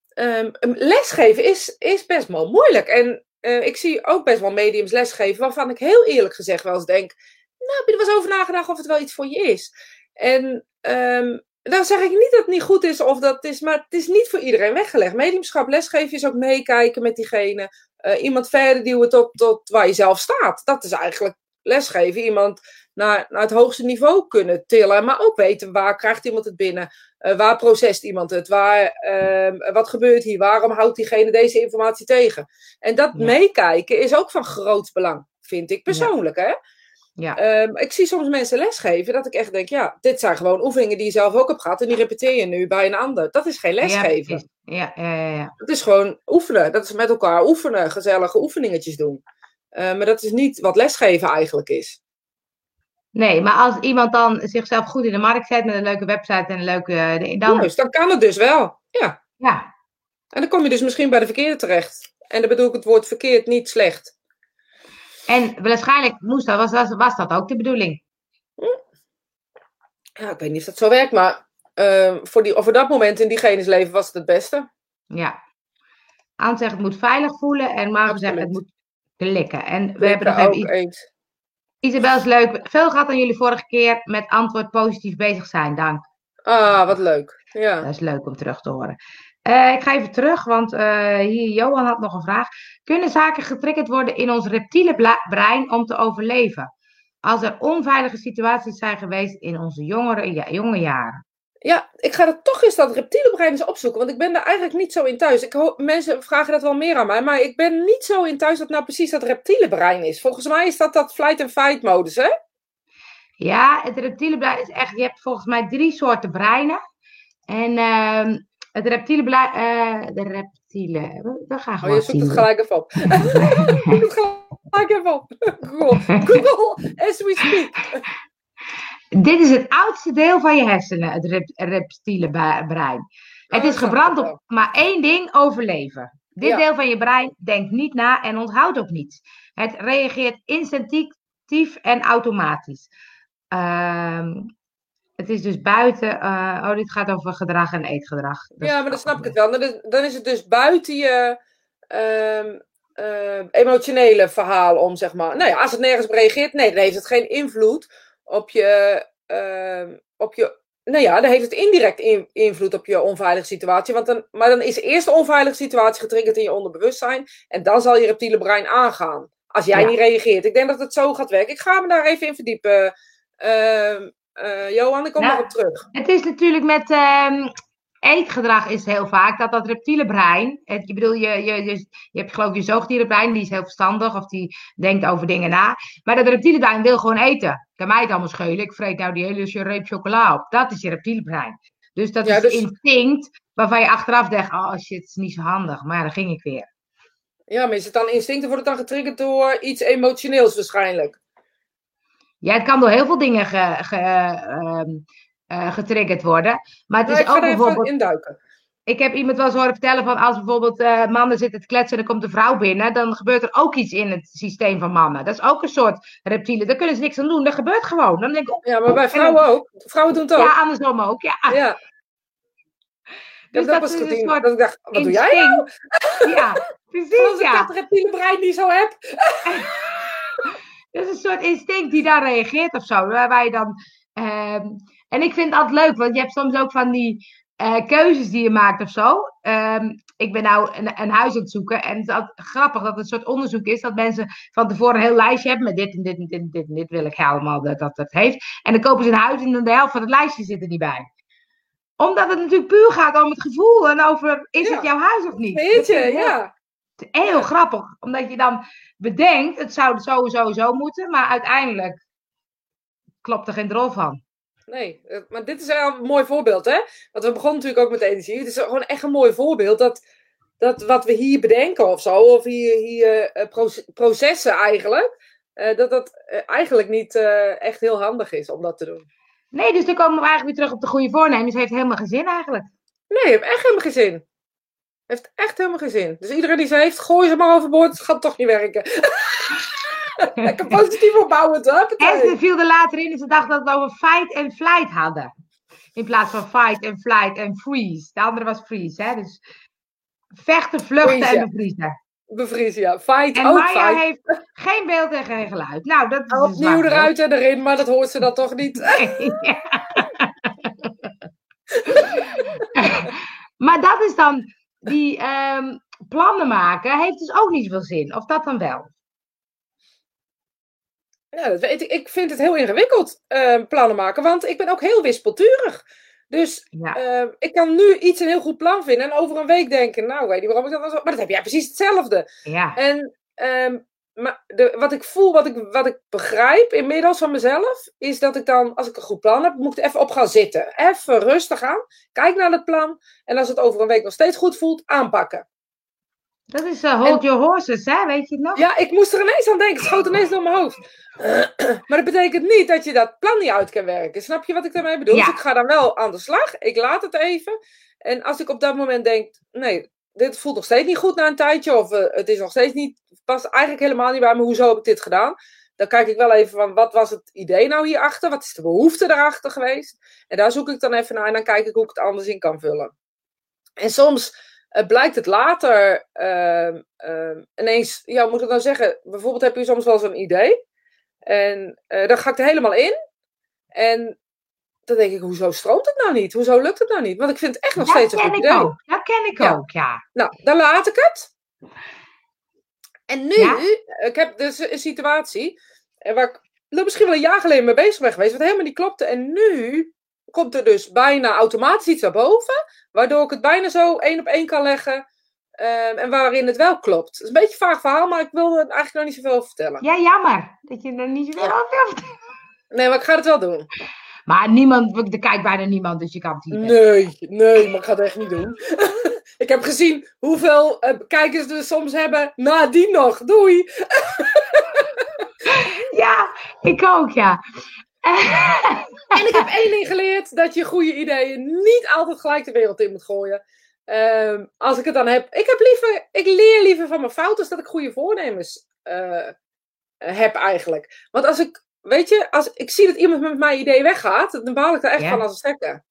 ehm, lesgeven is, is best wel moeilijk. En eh, ik zie ook best wel mediums lesgeven waarvan ik heel eerlijk gezegd wel eens denk. Nou, heb je er wel eens over nagedacht of het wel iets voor je is? En ehm, dan zeg ik niet dat het niet goed is of dat het is, maar het is niet voor iedereen weggelegd. Mediumschap lesgeven is ook meekijken met diegene. eh, iemand verder duwen tot, tot waar je zelf staat. Dat is eigenlijk lesgeven. Iemand naar, naar het hoogste niveau kunnen tillen. Maar ook weten waar krijgt iemand het binnen? Uh, waar procest iemand het? Waar, uh, wat gebeurt hier? Waarom houdt diegene deze informatie tegen? En dat Ja. meekijken is ook van groot belang, vind ik persoonlijk. Hè? Ja. Ehm, ik zie soms mensen lesgeven dat ik echt denk, ja, dit zijn gewoon oefeningen die je zelf ook hebt gehad en die repeteer je nu bij een ander. Dat is geen lesgeven. ja, ja, ja, ja. Het is gewoon oefenen. Dat is met elkaar oefenen, gezellige oefeningetjes doen. Eh, maar dat is niet wat lesgeven eigenlijk is. Nee, maar als iemand dan zichzelf goed in de markt zet met een leuke website en een leuke. eh, Dan, Juist, dan kan het dus wel. Ja. ja, En dan kom je dus misschien bij de verkeerde terecht. En dan bedoel ik het woord verkeerd niet slecht. En waarschijnlijk moest dat, was, was, was dat ook de bedoeling. Ja, ik weet niet of dat zo werkt, maar eh, voor, die, voor dat moment in diegene's leven was het het beste. Ja. Aan zegt het moet veilig voelen en Marco zegt het moet klikken. En we hebben nog even ook eens. Isabel is leuk. Veel gehad aan jullie vorige keer met antwoord positief bezig zijn. Dank. Ah, wat leuk. Ja. Dat is leuk om terug te horen. Eh, ik ga even terug, want eh, hier, Johan had nog een vraag. Kunnen zaken getriggerd worden in ons reptiele brein om te overleven? Als er onveilige situaties zijn geweest in onze jongere, ja, jonge jaren. Ja, ik ga er toch eens dat reptiele brein eens opzoeken, want ik ben daar eigenlijk niet zo in thuis. Ik mensen vragen dat wel meer aan mij, maar ik ben niet zo in thuis dat nou precies dat reptiele brein is. Volgens mij is dat dat flight and fight modus, hè? Ja, het reptiele brein is echt. Je hebt volgens mij drie soorten breinen. En ehm, het reptiele brein. eh, de reptiele. We gaan Oh, gewoon je zoekt het gelijk even op. Zoek het gelijk even op. Google, Google, as we speak. Dit is het oudste deel van je hersenen, het rep- reptiele brein. Het Oh, is gebrand op maar één ding: overleven. Dit Ja. deel van je brein denkt niet na en onthoudt ook niets. Het reageert instinctief en automatisch. Ehm, het is dus buiten. eh, oh, dit gaat over gedrag en eetgedrag. Dat Ja, maar dan snap ik het wel. Dan is, dan is het dus buiten je ehm, eh, emotionele verhaal om, zeg maar. Nou ja, als het nergens op reageert, nee, dan heeft het geen invloed op je. ehm, op je nou ja, dan heeft het indirect in- invloed op je onveilige situatie. Want dan, maar dan is de eerste onveilige situatie getriggerd in je onderbewustzijn. En dan zal je reptiele brein aangaan. Als jij Ja. niet reageert. Ik denk dat het zo gaat werken. Ik ga me daar even in verdiepen. Ehm, eh, Johan, ik kom Nou, daarop terug. Het is natuurlijk met ehm, eetgedrag is heel vaak dat dat reptiele brein. Het, je bedoel, je, je, je, je hebt geloof ik je zoogdierenbrein, die is heel verstandig of die denkt over dingen na. Maar dat reptiele brein wil gewoon eten. Kan mij het allemaal schelen. Ik vreet nou die hele reep chocola op. Dat is je reptiele brein. Dus dat Ja, is dus- instinct waarvan je achteraf denkt, oh shit, het is niet zo handig. Maar ja, dan ging ik weer. Ja, maar is het dan instinct of wordt het dan getriggerd door iets emotioneels waarschijnlijk? Ja, het kan door heel veel dingen ge, ge- ehm, eh, getriggerd worden. Maar het Nou, is ik ook bijvoorbeeld... induiken. Ik heb iemand wel eens horen vertellen van als bijvoorbeeld eh, mannen zitten te kletsen en er komt een vrouw binnen, dan gebeurt er ook iets in het systeem van mannen. Dat is ook een soort reptiele. Daar kunnen ze niks aan doen. Dat gebeurt gewoon. Dan denk ik, Ja, maar bij dan- vrouwen ook. Vrouwen doen het ook. ja, andersom ook. Ja. Ja. dus dat, dat, was is een soort Dat ik dacht, wat doe jij nou? Ja, Als precies. ik Ja. dat reptiele brein niet zo heb. Dat is een soort instinct die daar reageert of zo. Waar, je dan, ehm, en ik vind het altijd leuk, want je hebt soms ook van die eh, keuzes die je maakt of zo. Ehm, ik ben nou een, een huis aan het zoeken en het is altijd grappig dat het een soort onderzoek is dat mensen van tevoren een heel lijstje hebben met dit en dit en dit en dit en dit wil ik allemaal dat dat het heeft. En dan kopen ze een huis en dan de helft van het lijstje zit er niet bij. Omdat het natuurlijk puur gaat om het gevoel en over is Ja. het jouw huis of niet. Weet Dat je, ja. Het is heel grappig, omdat je dan bedenkt, het zou sowieso zo moeten, maar uiteindelijk klopt er geen drol van. Nee, eh, maar dit is wel een mooi voorbeeld, hè? Want we begonnen natuurlijk ook met energie. Het is gewoon echt een mooi voorbeeld dat, dat wat we hier bedenken of zo, of hier, hier eh, proce- processen eigenlijk, eh, dat dat eigenlijk niet echt heel handig is om dat te doen. Nee, dus dan komen we eigenlijk weer terug op de goede voornemens. Heeft helemaal geen zin eigenlijk. Nee, heeft echt helemaal geen zin. Heeft echt helemaal geen zin. Dus iedereen die ze heeft, gooi ze maar overboord. Het gaat toch niet werken. Lekker positief opbouwend, hè? En ze viel er later in en ze dacht dat we het over fight en flight hadden. In plaats van fight en flight en freeze. De andere was freeze, hè. Dus vechten, vluchten Freeze, ja. en bevriezen. Bevriezen, ja. Fight, En ook Maya fight. heeft geen beeld en geen geluid. Nou, dat is Opnieuw beeld. eruit en erin, maar dat hoort ze dan toch niet. Maar dat is dan, die ehm, plannen maken, heeft dus ook niet zoveel zin. Of dat dan wel? Ja, dat weet ik. Ik vind het heel ingewikkeld uh, plannen maken, want ik ben ook heel wispelturig. Dus Ja. uh, ik kan nu iets een heel goed plan vinden en over een week denken, nou, weet niet waarom ik dat was. Maar dat heb jij precies hetzelfde. Ja. En ehm, maar de, wat ik voel, wat ik, wat ik begrijp inmiddels van mezelf, is dat ik dan, als ik een goed plan heb, moet ik er even op gaan zitten. Even rustig aan. Kijk naar het plan. En als het over een week nog steeds goed voelt, aanpakken. Dat is eh, hold your horses, hè? Weet je het nog? Ja, ik moest er ineens aan denken. Het schoot ineens door mijn hoofd. maar dat betekent niet dat je dat plan niet uit kan werken. Snap je wat ik daarmee bedoel? Ja. Dus ik ga dan wel aan de slag. Ik laat het even. En als ik op dat moment denk, nee, dit voelt nog steeds niet goed na een tijdje. Of eh, het is nog steeds niet, past eigenlijk helemaal niet bij me. Hoezo heb ik dit gedaan? Dan kijk ik wel even van, wat was het idee nou hierachter? Wat is de behoefte erachter geweest? En daar zoek ik dan even naar. En dan kijk ik hoe ik het anders in kan vullen. En soms uh, blijkt het later uh, uh, ineens, ja, moet ik nou zeggen? Bijvoorbeeld heb je soms wel zo'n idee. En uh, dan ga ik er helemaal in. En dan denk ik, hoezo stroomt het nou niet? Hoezo lukt het nou niet? Want ik vind het echt nog dat steeds een ken goed ik idee. ook. Dat ken ik Ja. ook, ja. Nou, dan laat ik het. En nu, Ja? ik heb dus een situatie eh, waar ik misschien wel een jaar geleden mee bezig ben geweest, wat helemaal niet klopte. En nu komt er dus bijna automatisch iets naar boven, waardoor ik het bijna zo één op één kan leggen. ehm, en waarin het wel klopt. Het is een beetje een vaag verhaal, maar ik wil er eigenlijk nog niet zoveel over vertellen. Ja, jammer. Dat je er niet zoveel over wilt. Nee, maar ik ga het wel doen. Maar niemand, er kijkt bijna niemand, dus je kan het niet. Nee, nee, maar ik ga het echt niet doen. ik heb gezien hoeveel eh, kijkers we soms hebben nadien nog. Doei! Ja, ik ook, ja. En ik heb één ding geleerd: dat je goede ideeën niet altijd gelijk de wereld in moet gooien. Ehm, als ik het dan heb. Ik, heb liever, ik leer liever van mijn fouten dan dat ik goede voornemens eh, heb, eigenlijk. Want als ik. Weet je, als ik zie dat iemand met mijn idee weggaat, dan baal ik er echt Ja. van als een stekker.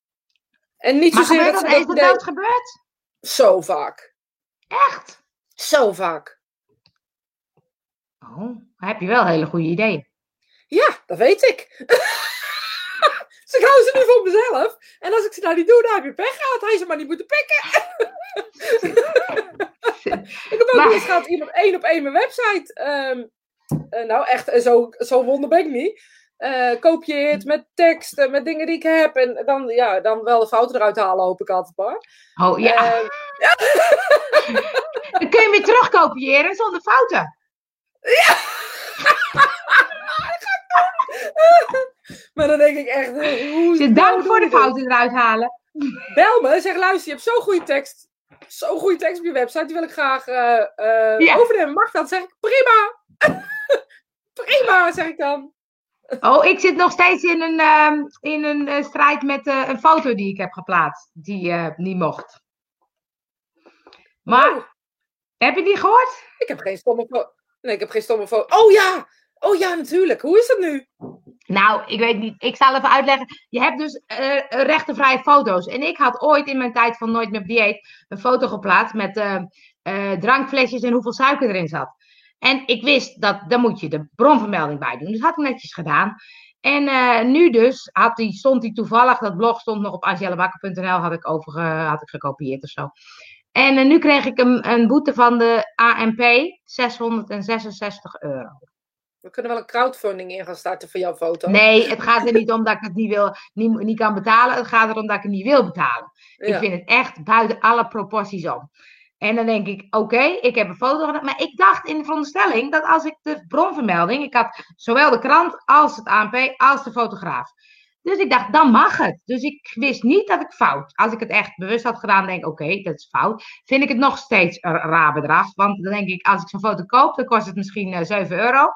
En niet Maar zozeer dat dat, is dat idee... gebeurd? Zo vaak. Echt? Zo vaak. Oh, heb je wel hele goede ideeën. Ja, dat weet ik. ze hou ze nu voor mezelf. En als ik ze nou niet doe, dan heb je pech gehad. Hij ze maar niet moeten pikken. ik heb ook Maar- eens gehad iemand één op één mijn website. ehm, eh, nou, echt, eh, zo, zo wonder ben ik niet. eh kopieert met teksten, met dingen die ik heb. En dan, ja, dan wel de fouten eruit halen, hoop ik altijd maar. Oh ja, dan kun je weer terugkopiëren zonder fouten. maar dan denk ik echt, eh, hoe hoe dank voor de fouten eruit halen. Bel me, zeg luister, je hebt zo'n goede tekst. Zo'n goede tekst op je website, die wil ik graag eh, eh, Ja. overnemen. Mag dat? Zeg ik, prima. Prima, zeg ik dan. Oh, ik zit nog steeds in een, ehm, in een eh, strijd met eh, een foto die ik heb geplaatst. Die eh, niet mocht. Maar, Oh, heb je die gehoord? ik heb geen stomme foto. Nee, ik heb geen stomme foto. Oh ja! Oh ja, natuurlijk. Hoe is dat nu? Nou, ik weet niet. Ik zal even uitleggen. Je hebt dus rechtenvrije foto's. En ik had ooit in mijn tijd van Nooit meer dieet een foto geplaatst met eh, eh, drankflesjes en hoeveel suiker erin zat. En ik wist dat, daar moet je de bronvermelding bij doen. Dus had ik netjes gedaan. En eh, nu dus had die, stond die toevallig, dat blog stond nog op angelabakker.nl, had ik over had ik gekopieerd of zo. En eh, nu kreeg ik een, een boete van de ANP, 666 euro. We kunnen wel een crowdfunding in gaan starten voor jouw foto. Nee, het gaat er niet om dat ik het niet, wil, niet, niet kan betalen. Het gaat erom dat ik het niet wil betalen. Ik vind het echt buiten alle proporties om. En dan denk ik, oké, ik heb een foto gedaan. Maar ik dacht in de veronderstelling dat als ik de bronvermelding... Ik had zowel de krant als het ANP als de fotograaf. Dus ik dacht, dan mag het. Dus ik wist niet dat ik fout. Als ik het echt bewust had gedaan, denk ik, oké, dat is fout. Vind ik het nog steeds een raar bedrag. Want dan denk ik, als ik zo'n foto koop, dan kost het misschien eh, 7 euro.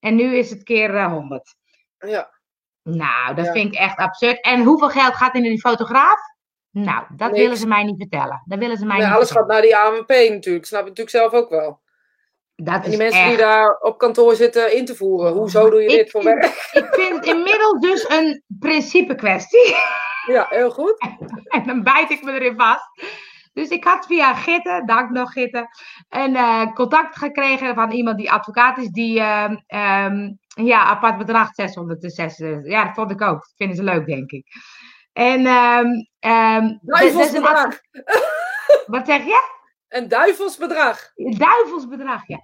En nu is het keer eh, 100. Ja. Nou, dat Ja. vind ik echt absurd. En hoeveel geld gaat in die fotograaf? Nou, dat Niks. willen ze mij niet vertellen. Dat willen ze mij Nee, niet alles gaat naar die AMP natuurlijk. Snap ik natuurlijk zelf ook wel. Dat En die mensen echt... die daar op kantoor zitten in te voeren. Hoezo doe je Ik dit voor werk? Ik vind het inmiddels dus een principe kwestie. Ja, heel goed. En dan bijt ik me erin vast. Dus ik had via Gitte, dank nog Gitte, een eh, contact gekregen van iemand die advocaat is, die ehm, ehm, ja, apart bedrag 606. Ja, dat vond ik ook. Dat vinden ze leuk, denk ik. En ehm ehm, is een Duivelsbedrag. Wat zeg je? Een duivelsbedrag. Duivelsbedrag, ja.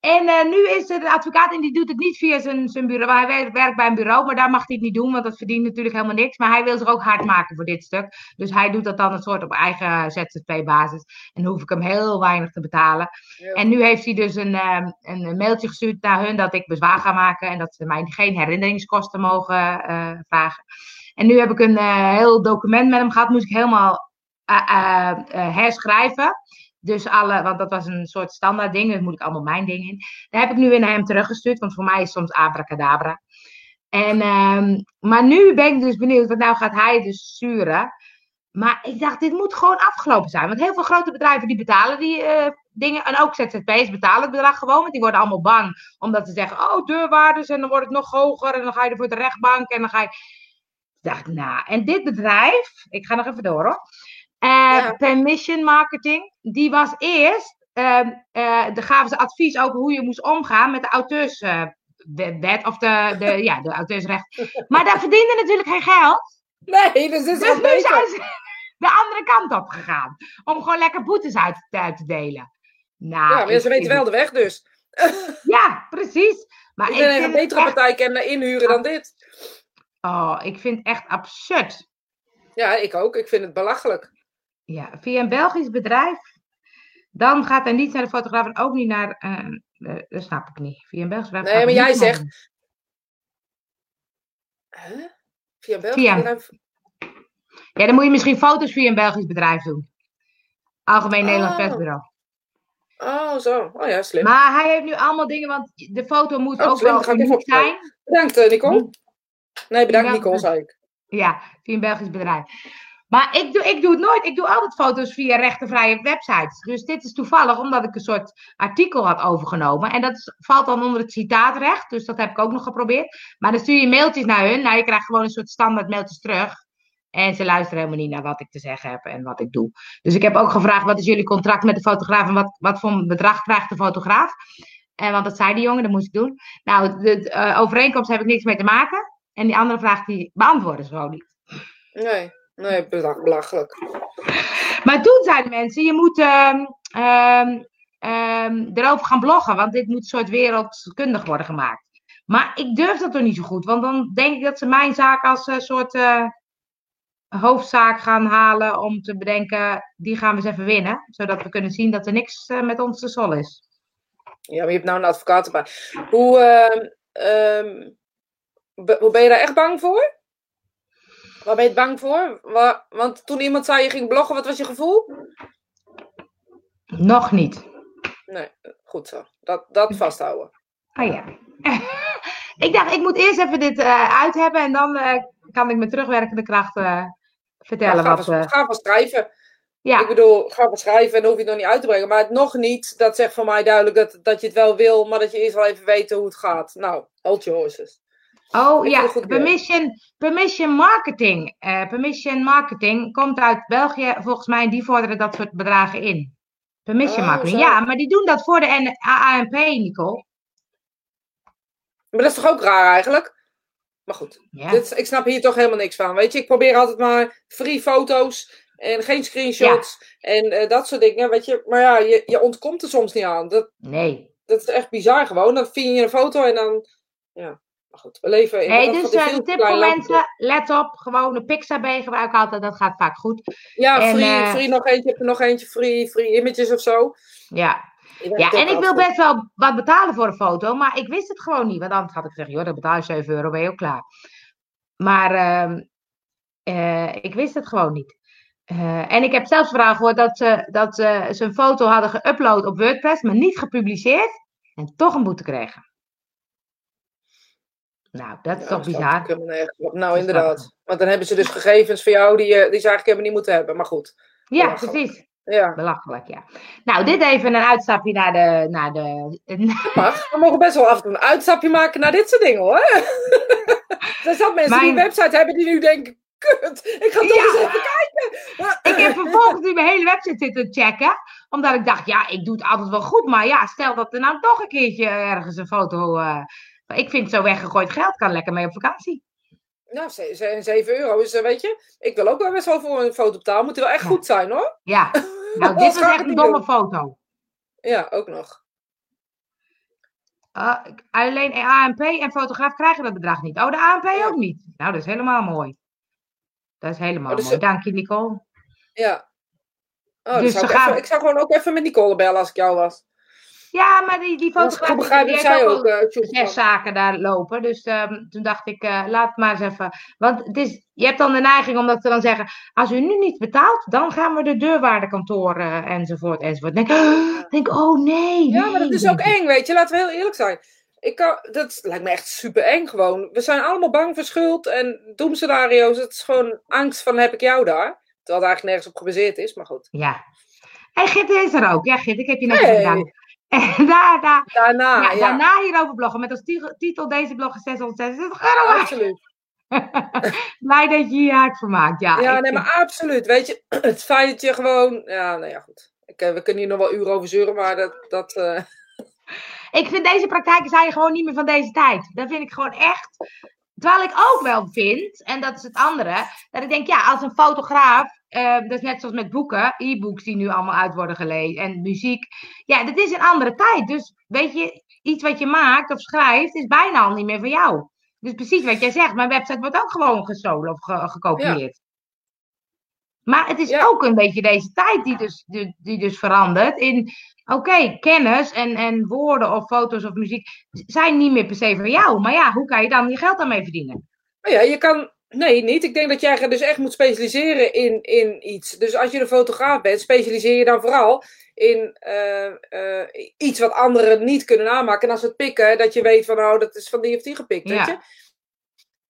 En eh, nu is er de advocaat en die doet het niet via zijn, zijn bureau. Hij werkt, werkt bij een bureau, maar daar mag hij het niet doen, want dat verdient natuurlijk helemaal niks. Maar hij wil zich ook hard maken voor dit stuk. Dus hij doet dat dan een soort op eigen ZZP-basis. En dan hoef ik hem heel weinig te betalen. Ja. En nu heeft hij dus een, ehm, een mailtje gestuurd naar hun dat ik bezwaar ga maken. En dat ze mij geen herinneringskosten mogen eh, vragen. En nu heb ik een eh, heel document met hem gehad. Moest ik helemaal eh, eh, herschrijven. Dus alle, want dat was een soort standaard ding. Daar moet ik allemaal mijn dingen in. Daar heb ik nu weer naar hem teruggestuurd. Want voor mij is soms abracadabra. En, ehm, maar nu ben ik dus benieuwd. Want nou gaat hij dus sturen. Maar ik dacht, dit moet gewoon afgelopen zijn. Want heel veel grote bedrijven die betalen die dingen. En ook ZZP's betalen het bedrag gewoon. Want die worden allemaal bang. Omdat ze zeggen, oh deurwaarders. En dan wordt het nog hoger. En dan ga je er voor de rechtbank. En dan ga je... Dacht, nou. En dit bedrijf. Ik ga nog even door hoor. Eh, Ja. Permission Marketing. Die was eerst. eh daar gaven ze advies over hoe je moest omgaan met de auteurswet. of de, de, ja, de auteursrecht. Maar daar verdiende natuurlijk geen geld. Nee, dus is Dus nu beter. zijn ze de andere kant op gegaan. Om gewoon lekker boetes uit, uit te delen. Nou, Ja, maar ik ze weten wel de weg dus. Ja, precies. Maar Ik ben een betere partij kennen inhuren dan dit. Oh, ik vind het echt absurd. Ja, ik ook. Ik vind het belachelijk. Ja, via een Belgisch bedrijf. Dan gaat hij niet naar de fotograaf en ook niet naar. eh, dat snap ik niet. Via een Belgisch bedrijf. Nee, maar jij zegt- Huh? Via een Belgisch Via. bedrijf? Ja, dan moet je misschien foto's via een Belgisch bedrijf doen. Algemeen Nederlands Oh. persbureau. Oh, zo. Oh ja, slim. Maar hij heeft nu allemaal dingen, want de foto moet Oh, ook slim, wel uniek zijn. Bedankt, eh, Nicole. Nee, bedankt, Nicole, zei ik. Ja, via een Belgisch bedrijf. Maar ik doe, ik doe het nooit. Ik doe altijd foto's via rechtenvrije websites. Dus dit is toevallig omdat ik een soort artikel had overgenomen. En dat is- valt dan onder het citaatrecht. Dus dat heb ik ook nog geprobeerd. Maar dan stuur je mailtjes naar hun. Nou, je krijgt gewoon een soort standaard mailtjes terug. En ze luisteren helemaal niet naar wat ik te zeggen heb en wat ik doe. Dus ik heb ook gevraagd, wat is jullie contract met de fotograaf en wat, wat voor bedrag krijgt de fotograaf? En want dat zei die jongen, dat moest ik doen. Nou, de, de, eh, overeenkomst heb ik niks mee te maken. En die andere vraag, die beantwoorden ze gewoon niet. Nee, nee, bela- belachelijk. Maar toen zeiden mensen, je moet ehm, ehm, ehm, erover gaan bloggen, want dit moet een soort wereldkundig worden gemaakt. Maar ik durf dat toch niet zo goed, want dan denk ik dat ze mijn zaak als een soort eh, hoofdzaak gaan halen om te bedenken, die gaan we eens even winnen, zodat we kunnen zien dat er niks eh, met ons te sol is. Ja, maar je hebt nou een advocaat erbij. Hoe, ben je daar echt bang voor? Waar ben je het bang voor? Wa- want toen iemand zei je ging bloggen, wat was je gevoel? Nog niet. Nee, goed zo. Dat, dat vasthouden. Oh ja. ik dacht, ik moet eerst even dit eh, uit hebben en dan eh, kan ik met terugwerkende kracht eh, vertellen ga, wat... van, ga van schrijven. ja. Ik bedoel, ga van schrijven en dan hoef je het nog niet uit te brengen. Maar het nog niet, dat zegt voor mij duidelijk dat, dat je het wel wil, maar dat je eerst wel even weet hoe het gaat. Nou, hold your horses. Oh Ik ja, permission, permission marketing. Eh, permission marketing komt uit België volgens mij die vorderen dat soort bedragen in. Permission Oh, marketing. zo. Ja, maar die doen dat voor de AANP, Nicole. Maar dat is toch ook raar eigenlijk? Maar goed, Ja. dit, ik snap hier toch helemaal niks van. Weet je, ik probeer altijd maar free foto's en geen screenshots en eh, dat soort dingen. Weet je, maar ja, je, je ontkomt er soms niet aan. Dat, Nee. dat is echt bizar gewoon. Dan vind je een foto en dan. Ja, maar goed, we leven in Hey, dus een tip voor mensen, let op, gewoon een Pixabay gebruiken altijd, dat gaat vaak goed. Ja, En, free, eh, free nog eentje, heb er nog eentje, free, free images of zo. Ja, ja en ik wil best wel wat betalen voor een foto, maar ik wist het gewoon niet. Want anders had ik gezegd, joh, dan betaal je 7 euro, ben je ook klaar. Maar ehm, eh, ik wist het gewoon niet. Eh, en ik heb zelfs verhaal gehoord dat, ze, dat ze zijn foto hadden geüpload op WordPress, maar niet gepubliceerd. En toch een boete kregen. Nou, dat is Ja, toch bizar. op. Nou, inderdaad. Want dan hebben ze dus gegevens voor jou die, je- die ze eigenlijk helemaal niet moeten hebben. Maar goed. Ja, precies. Ja, Belachelijk, ja. Nou, dit even een uitstapje naar de. Naar de mag. We mogen best wel af en toe een uitstapje maken naar dit soort dingen hoor. er zijn mensen die een Mijn- website hebben die nu denken. Kut, ik ga toch Ja. eens even kijken. Ik heb vervolgens nu mijn hele website zitten checken. Omdat ik dacht, ja, ik doe het altijd wel goed. Maar ja, stel dat er nou toch een keertje ergens een foto. eh, ik vind zo weggegooid geld kan lekker mee op vakantie. Nou, ze- ze- 7 euro is, eh, weet je. Ik wil ook wel best wel voor een foto betalen. Moet die wel echt Ja. goed zijn hoor. Ja, nou, dit was ik echt een domme foto. Ja, ook nog. Uh, alleen ANP en fotograaf krijgen dat bedrag niet. Oh, de ANP ook niet. Nou, dat is helemaal mooi. Dat is helemaal Oh, dus mooi. ze- Dank je, Nicole. Ja. Oh, Dus zou ik, gaan- even- ik zou gewoon ook even met Nicole bellen als ik jou was. Ja, maar die, die fotograaf begrijp, die heeft ook eh, zes zaken daar lopen. Dus ehm, toen dacht ik, eh, laat maar eens even. Want het is, je hebt dan de neiging omdat ze dan zeggen: als u nu niet betaalt, dan gaan we de deurwaardekantoor eh, enzovoort enzovoort. Denk, ik, denk, oh nee. Ja, maar dat is ook eng, weet je. Laten we heel eerlijk zijn. Ik kan, dat lijkt me echt super eng gewoon. We zijn allemaal bang voor schuld en doemscenario's. Het is gewoon angst van heb ik jou daar. Terwijl het eigenlijk nergens op gebaseerd is, maar goed. Ja. En Git is er ook. Ja, Git, ik heb je net Hey. gedaan. En daar, daar, Daarna, ja, ja. daarna hierover bloggen. Met als titel, deze blog is 666 euro. waard. absoluut. Blij dat je je hard vermaakt. Ja, Ja, ik nee, vind- maar absoluut. Weet je, het feit dat je gewoon... Ja, nou ja, goed. Ik, eh, we kunnen hier nog wel uren over zeuren, maar dat... dat eh, Ik vind deze praktijken zijn gewoon niet meer van deze tijd. Dat vind ik gewoon echt. Terwijl ik ook wel vind, en dat is het andere, dat ik denk, ja, als een fotograaf, eh, dat is net zoals met boeken, e-books die nu allemaal uit worden gelezen en muziek. Ja, dat is een andere tijd. Dus weet je, iets wat je maakt of schrijft, is bijna al niet meer van jou. Dus precies wat jij zegt, mijn website wordt ook gewoon gestolen of ge- gekopieerd. Maar het is Ja. ook een beetje deze tijd die dus, die, die dus verandert in oké, kennis en, en woorden of foto's of muziek zijn niet meer per se van jou. Maar ja, hoe kan je dan je geld daarmee verdienen? Nou ja, je kan. Nee, niet. Ik denk dat jij dus echt moet specialiseren in, in iets. Dus als je een fotograaf bent, specialiseer je dan vooral in eh, eh, iets wat anderen niet kunnen namaken. En als ze het pikken, dat je weet van, oh, dat is van die of die gepikt. Ja. Weet je?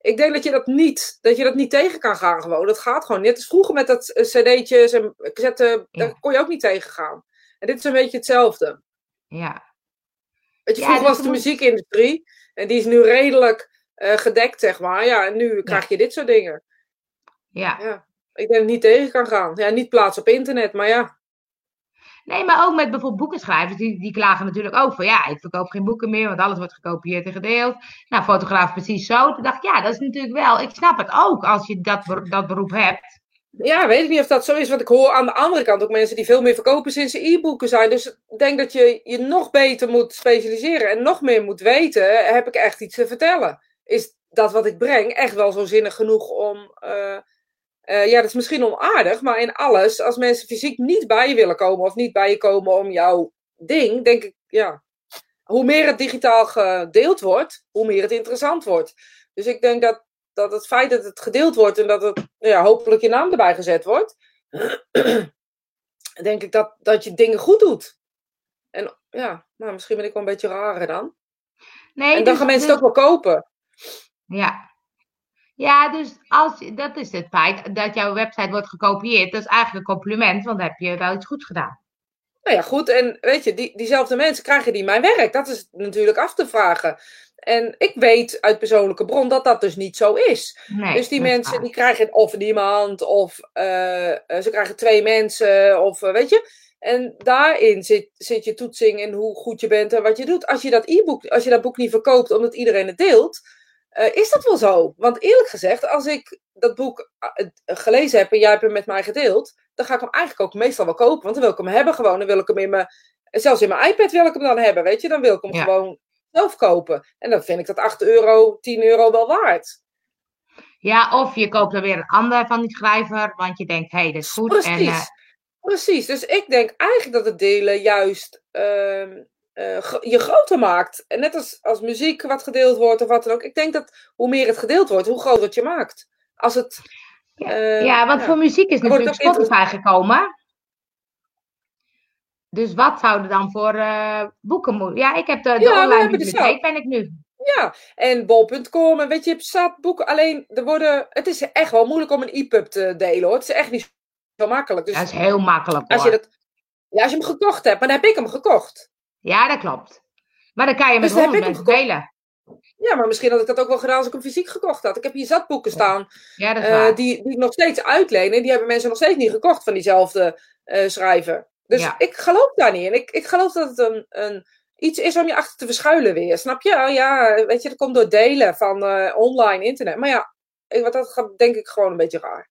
Ik denk dat je dat niet, dat je dat niet tegen kan gaan gewoon. Dat gaat gewoon. Net als vroeger met dat eh, cd'tjes en Ja. daar kon je ook niet tegen gaan. En dit is een beetje hetzelfde. Ja, Weet je, vroeger was de moet- muziekindustrie en die is nu redelijk eh, gedekt, zeg maar. Ja, en nu krijg je dit soort dingen. ja. Ja, ik denk dat het niet tegen kan gaan. Ja, niet plaatsen op internet, maar ja. Nee, maar ook met bijvoorbeeld boekenschrijvers, die, die klagen natuurlijk ook van ja, ik verkoop geen boeken meer, want alles wordt gekopieerd en gedeeld. Nou, fotograaf precies zo. Toen dacht ik, ja, dat is natuurlijk wel, ik snap het ook als je dat, dat beroep hebt. Ja, weet ik niet of dat zo is. Want ik hoor aan de andere kant ook mensen die veel meer verkopen sinds ze e-boeken zijn. Dus ik denk dat je je nog beter moet specialiseren en nog meer moet weten. Heb ik echt iets te vertellen? Is dat wat ik breng echt wel zo zinnig genoeg om. eh, eh, ja, dat is misschien onaardig, maar in alles, als mensen fysiek niet bij je willen komen of niet bij je komen om jouw ding, denk ik, ja. Hoe meer het digitaal gedeeld wordt, hoe meer het interessant wordt. Dus ik denk dat, dat het feit dat het gedeeld wordt en dat het ja, hopelijk je naam erbij gezet wordt, denk ik dat, dat je dingen goed doet. En ja, nou, misschien ben ik wel een beetje raar dan. Nee, en dan dus- gaan mensen dus- het ook wel kopen. Ja. Ja, dus als, dat is het feit dat jouw website wordt gekopieerd. Dat is eigenlijk een compliment, want dan heb je wel iets goed gedaan. Nou ja, goed. En weet je, die, diezelfde mensen krijgen die mijn werk. Dat is natuurlijk af te vragen. En ik weet uit persoonlijke bron dat dat dus niet zo is. Nee, dus die mensen waar. die krijgen of niemand, of eh, eh, ze krijgen twee mensen, of eh, weet je. En daarin zit, zit je toetsing in hoe goed je bent en wat je doet. Als je dat e-book, als je dat boek niet verkoopt omdat iedereen het deelt, eh, is dat wel zo. Want eerlijk gezegd, als ik dat boek eh, eh, gelezen heb en jij hebt hem met mij gedeeld, dan ga ik hem eigenlijk ook meestal wel kopen. Want dan wil ik hem hebben gewoon. Dan wil ik hem in mijn, zelfs in mijn iPad wil ik hem dan hebben, weet je. Dan wil ik hem Ja. gewoon zelf kopen. En dan vind ik dat 8 euro, 10 euro wel waard. Ja, of je koopt er weer een ander van die schrijver, want je denkt, hé, hey, dat is goed. Precies. En, Precies. Dus ik denk eigenlijk dat het delen juist ehm, eh, je groter maakt. En net als, als muziek wat gedeeld wordt of wat dan ook. Ik denk dat hoe meer het gedeeld wordt, hoe groter het je maakt. Als het. Ja, eh, ja, want ja. voor muziek is natuurlijk Spotify gekomen. Dus wat zouden dan voor eh, boeken moeten? Ja, ik heb de, de Ja, online bibliotheek, ben ik nu. Ja, en bol.com en weet je, je hebt zat boeken. Alleen, er worden, het is echt wel moeilijk om een e-pub te delen hoor. Het is echt niet zo makkelijk. Dus Dat is heel makkelijk als je hoor. dat, ja, als je hem gekocht hebt, maar dan heb ik hem gekocht. Ja, dat klopt. Maar dan kan je met Dus honderd mensen delen. Ja, maar misschien had ik dat ook wel gedaan als ik hem fysiek gekocht had. Ik heb hier zat boeken staan Ja, dat is eh, die, die ik nog steeds uitleen. En die hebben mensen nog steeds niet gekocht van diezelfde eh, schrijver. Dus Ja. ik geloof daar niet in. Ik, ik geloof dat het een, een, iets is om je achter te verschuilen weer. Snap je? Oh, ja, weet je, dat komt door delen van eh, online internet. Maar ja, ik, wat dat gaat denk ik gewoon een beetje raar.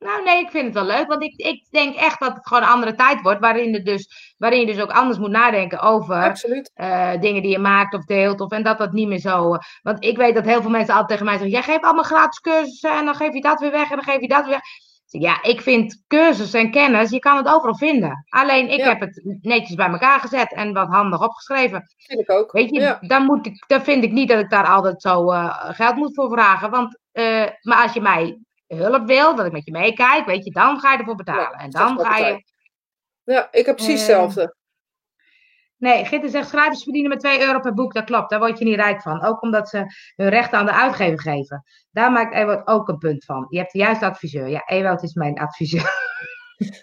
Nou nee, ik vind het wel leuk. Want ik, ik denk echt dat het gewoon een andere tijd wordt. Waarin, het dus, waarin je dus ook anders moet nadenken over eh, dingen die je maakt of deelt. Of, en dat dat niet meer zo. eh, want ik weet dat heel veel mensen altijd tegen mij zeggen: Jij geeft allemaal gratis cursussen en dan geef je dat weer weg en dan geef je dat weer weg. Ja, ik vind cursus en kennis, je kan het overal vinden. Alleen ik Ja. heb het netjes bij elkaar gezet en wat handig opgeschreven. Vind ik ook. Weet je, Ja. dan, moet ik, dan vind ik niet dat ik daar altijd zo eh, geld moet voor vragen. Want, maar als je mij hulp wil, dat ik met je meekijk, weet je, dan ga je ervoor betalen. en dan ga je. Ja, ik heb precies Eh, hetzelfde. Nee, Gitte zegt schrijvers verdienen met 2 euro per boek. Dat klopt, daar word je niet rijk van. Ook omdat ze hun rechten aan de uitgever geven. Daar maakt Ewout ook een punt van. Je hebt de juiste adviseur. Ja, Ewout is mijn adviseur.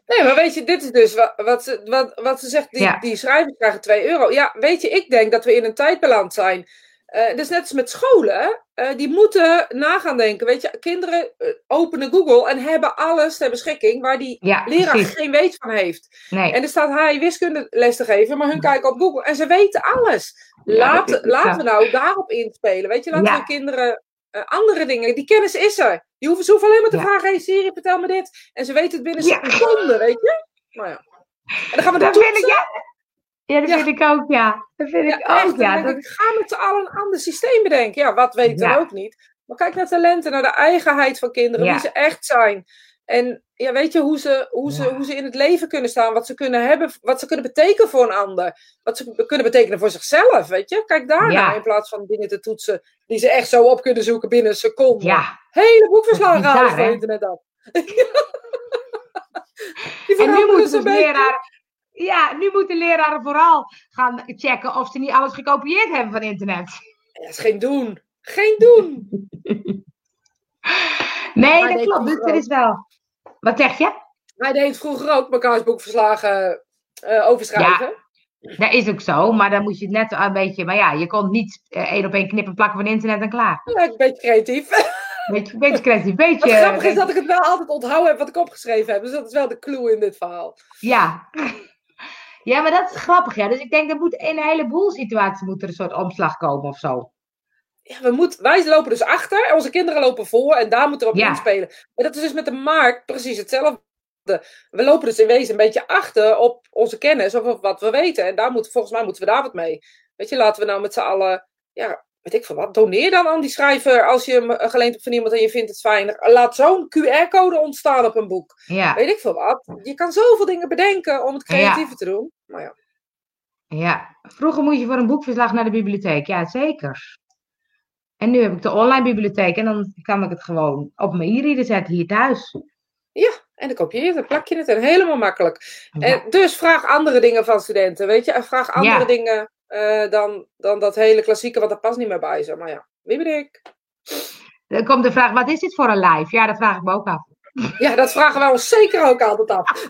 Nee, maar weet je, dit is dus wat, wat, ze, wat, wat ze zegt, die, Ja. die schrijvers krijgen 2 euro. Ja, weet je, ik denk dat we in een tijd beland zijn. Eh dus net als met scholen, eh, die moeten nagaan denken. Weet je, kinderen eh, openen Google en hebben alles ter beschikking waar die Ja, leraar precies. geen weet van heeft. Nee. En er staat hij wiskundeles te geven, maar hun kijken op Google en ze weten alles. Laat, laten we nou daarop inspelen. Weet je, laten we kinderen andere dingen. Die kennis is er. Die hoeven, ze hoeven alleen maar te vragen: hey Siri, vertel me dit. En ze weten het binnen seconden, weet je? Nou ja. En dan gaan we Dat toetsen. Ja. Dat Ja. vind ik ook, ja. Dat vind Ja, ik ook, ja. Dat, ik, ga met z'n allen een ander systeem bedenken. Ja, wat weten we ook niet. Maar kijk naar talenten, naar de eigenheid van kinderen, wie ze echt zijn. En ja, weet je, hoe ze, hoe, ze, hoe ze in het leven kunnen staan, wat ze kunnen hebben, wat ze kunnen betekenen voor een ander. Wat ze kunnen betekenen voor zichzelf, weet je. Kijk daarnaar Ja. in plaats van dingen te toetsen die ze echt zo op kunnen zoeken binnen een seconde. ja. Hele boekverslagen halen van internet af. Die En nu moeten ze dus beetje. Ja, nu moeten leraren vooral gaan checken of ze niet alles gekopieerd hebben van internet. Ja, dat is geen doen. Geen doen. Nee, Maar dat klopt. Dus er is wel... Wat zeg je? Hij deed vroeger ook mekaars boekverslagen eh overschrijven. Dat is ook zo, maar dan moet je het net een beetje... Maar ja, je kon niet eh, één op één knippen plakken van internet en klaar. Ja, een beetje creatief. Beetje, een beetje creatief, beetje... Wat grappig is beetje- dat ik het wel altijd onthouden heb wat ik opgeschreven heb. Dus dat is wel de clue in dit verhaal. Ja. Ja, maar dat is grappig, ja. Dus ik denk, dat moet in een heleboel situaties moet er een soort omslag komen of zo. Ja, we moet, wij lopen dus achter en onze kinderen lopen voor en daar moeten we op Ja. inspelen. Maar dat is dus met de markt precies hetzelfde. We lopen dus in wezen een beetje achter op onze kennis of op wat we weten. En daar moet, volgens mij moeten we daar wat mee. Weet je, laten we nou met z'n allen, ja, weet ik veel wat, doneer dan aan die schrijver als je hem eh, geleend hebt van iemand en je vindt het fijn. Laat zo'n QR-code ontstaan op een boek. Ja, Weet ik veel wat. Je kan zoveel dingen bedenken om het creatiever te doen. Maar ja. ja. Vroeger moest je voor een boekverslag naar de bibliotheek. Ja, zeker. En nu heb ik de online bibliotheek en dan kan ik het gewoon op mijn e-reader zetten hier thuis. En dan kopieer je het, dan plak je het en helemaal makkelijk. Ja. En dus vraag andere dingen van studenten, weet je. En vraag andere Ja. dingen eh, dan, dan dat hele klassieke, want dat past niet meer bij ze. Maar ja, wie ben ik? Dan komt de vraag, wat is dit voor een live? Ja, dat vraag ik me ook af. Ja, dat vragen wij ons zeker ook altijd af.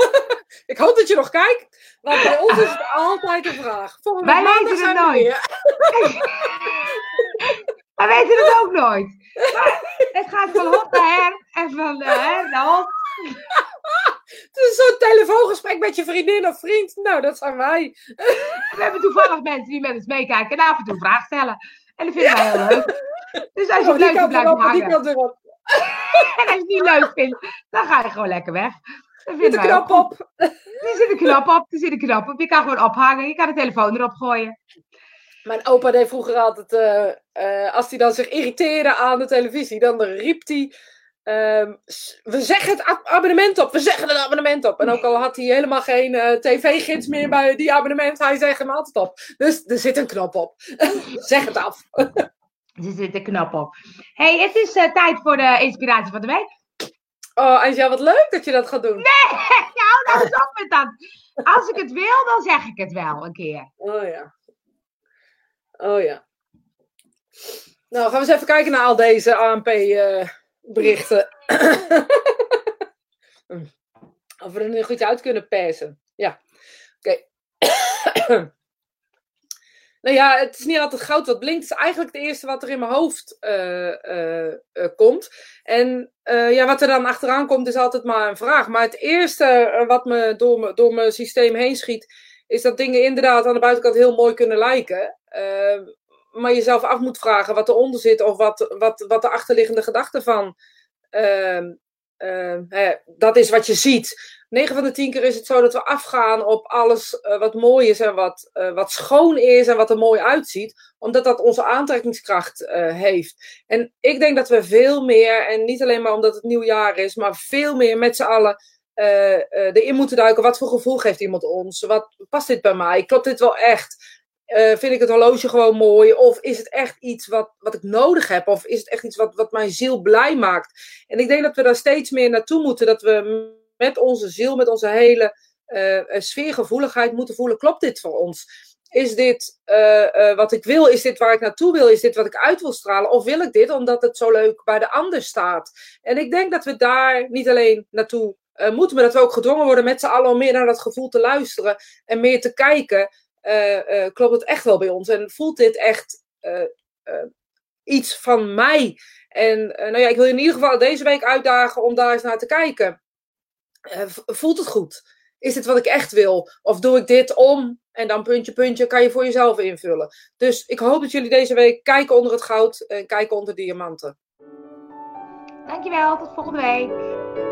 ik hoop dat je nog kijkt, want bij ons is het altijd een vraag. Volgende Wij weten het nooit. We weten het ook nooit. Maar het gaat van hot naar her en van her naar hot. Zo'n telefoongesprek met je vriendin of vriend. Nou, dat zijn wij. We hebben toevallig mensen die met ons meekijken en af en toe vragen stellen. En dat vinden wij heel leuk. Dus als je Oh, het leuk je en die hangen. kant erop. En als je het niet leuk vindt, dan ga je gewoon lekker weg. Wij ook knop goed. op. Er zit een knop op, er zit een knop op. Je kan gewoon ophangen, je kan de telefoon erop gooien. Mijn opa deed vroeger altijd, eh, eh, als hij dan zich irriteerde aan de televisie, dan riep hij, ehm, we zeggen het ab- abonnement op, we zeggen het abonnement op. En ook al had hij helemaal geen eh, tv-gids meer bij die abonnement, hij zegt hem altijd op. Dus er zit een knop op. zeg het af. Er zit een knop op. hey, het is eh, tijd voor de inspiratie van de week. Oh, Angel, wat leuk dat je dat gaat doen. nou, nou eens op met dat. Als ik het wil, dan zeg ik het wel een keer. Oh ja. Oh ja. Nou, gaan we eens even kijken naar al deze ANP-berichten. of we er nu goed uit kunnen persen. Ja. Oké. nou ja, het is niet altijd goud wat blinkt. Het is eigenlijk het eerste wat er in mijn hoofd eh, eh, eh, komt. En ja, wat er dan achteraan komt is altijd maar een vraag. Maar het eerste wat me door, door mijn systeem heen schiet, is dat dingen inderdaad aan de buitenkant heel mooi kunnen lijken. Maar jezelf af moet vragen wat eronder zit of wat, wat, wat de achterliggende gedachte van, ehm, hè, dat is wat je ziet. 9 van de 10 keer is het zo dat we afgaan op alles wat mooi is en wat, wat schoon is en wat er mooi uitziet, omdat dat onze aantrekkingskracht heeft. En ik denk dat we veel meer, en niet alleen maar omdat het nieuwjaar is, maar veel meer met z'n allen erin moeten duiken. Wat voor gevoel geeft iemand ons? Wat past dit bij mij? Klopt dit wel echt? Uh, vind ik het horloge gewoon mooi? Of is het echt iets wat, wat ik nodig heb? Of is het echt iets wat, wat mijn ziel blij maakt? En ik denk dat we daar steeds meer naartoe moeten. Dat we met onze ziel, met onze hele sfeergevoeligheid moeten voelen. Klopt dit voor ons? Is dit wat ik wil? Is dit waar ik naartoe wil? Is dit wat ik uit wil stralen? Of wil ik dit omdat het zo leuk bij de ander staat? En ik denk dat we daar niet alleen naartoe moeten we dat we ook gedwongen worden met z'n allen om meer naar dat gevoel te luisteren en meer te kijken. Uh, uh, klopt het echt wel bij ons? En voelt dit echt iets van mij? En nou ja, ik wil je in ieder geval deze week uitdagen om daar eens naar te kijken. voelt het goed? Is dit wat ik echt wil? Of doe ik dit om? En dan puntje, puntje, kan je voor jezelf invullen. Dus ik hoop dat jullie deze week kijken onder het goud en kijken onder diamanten. Dankjewel, tot volgende week.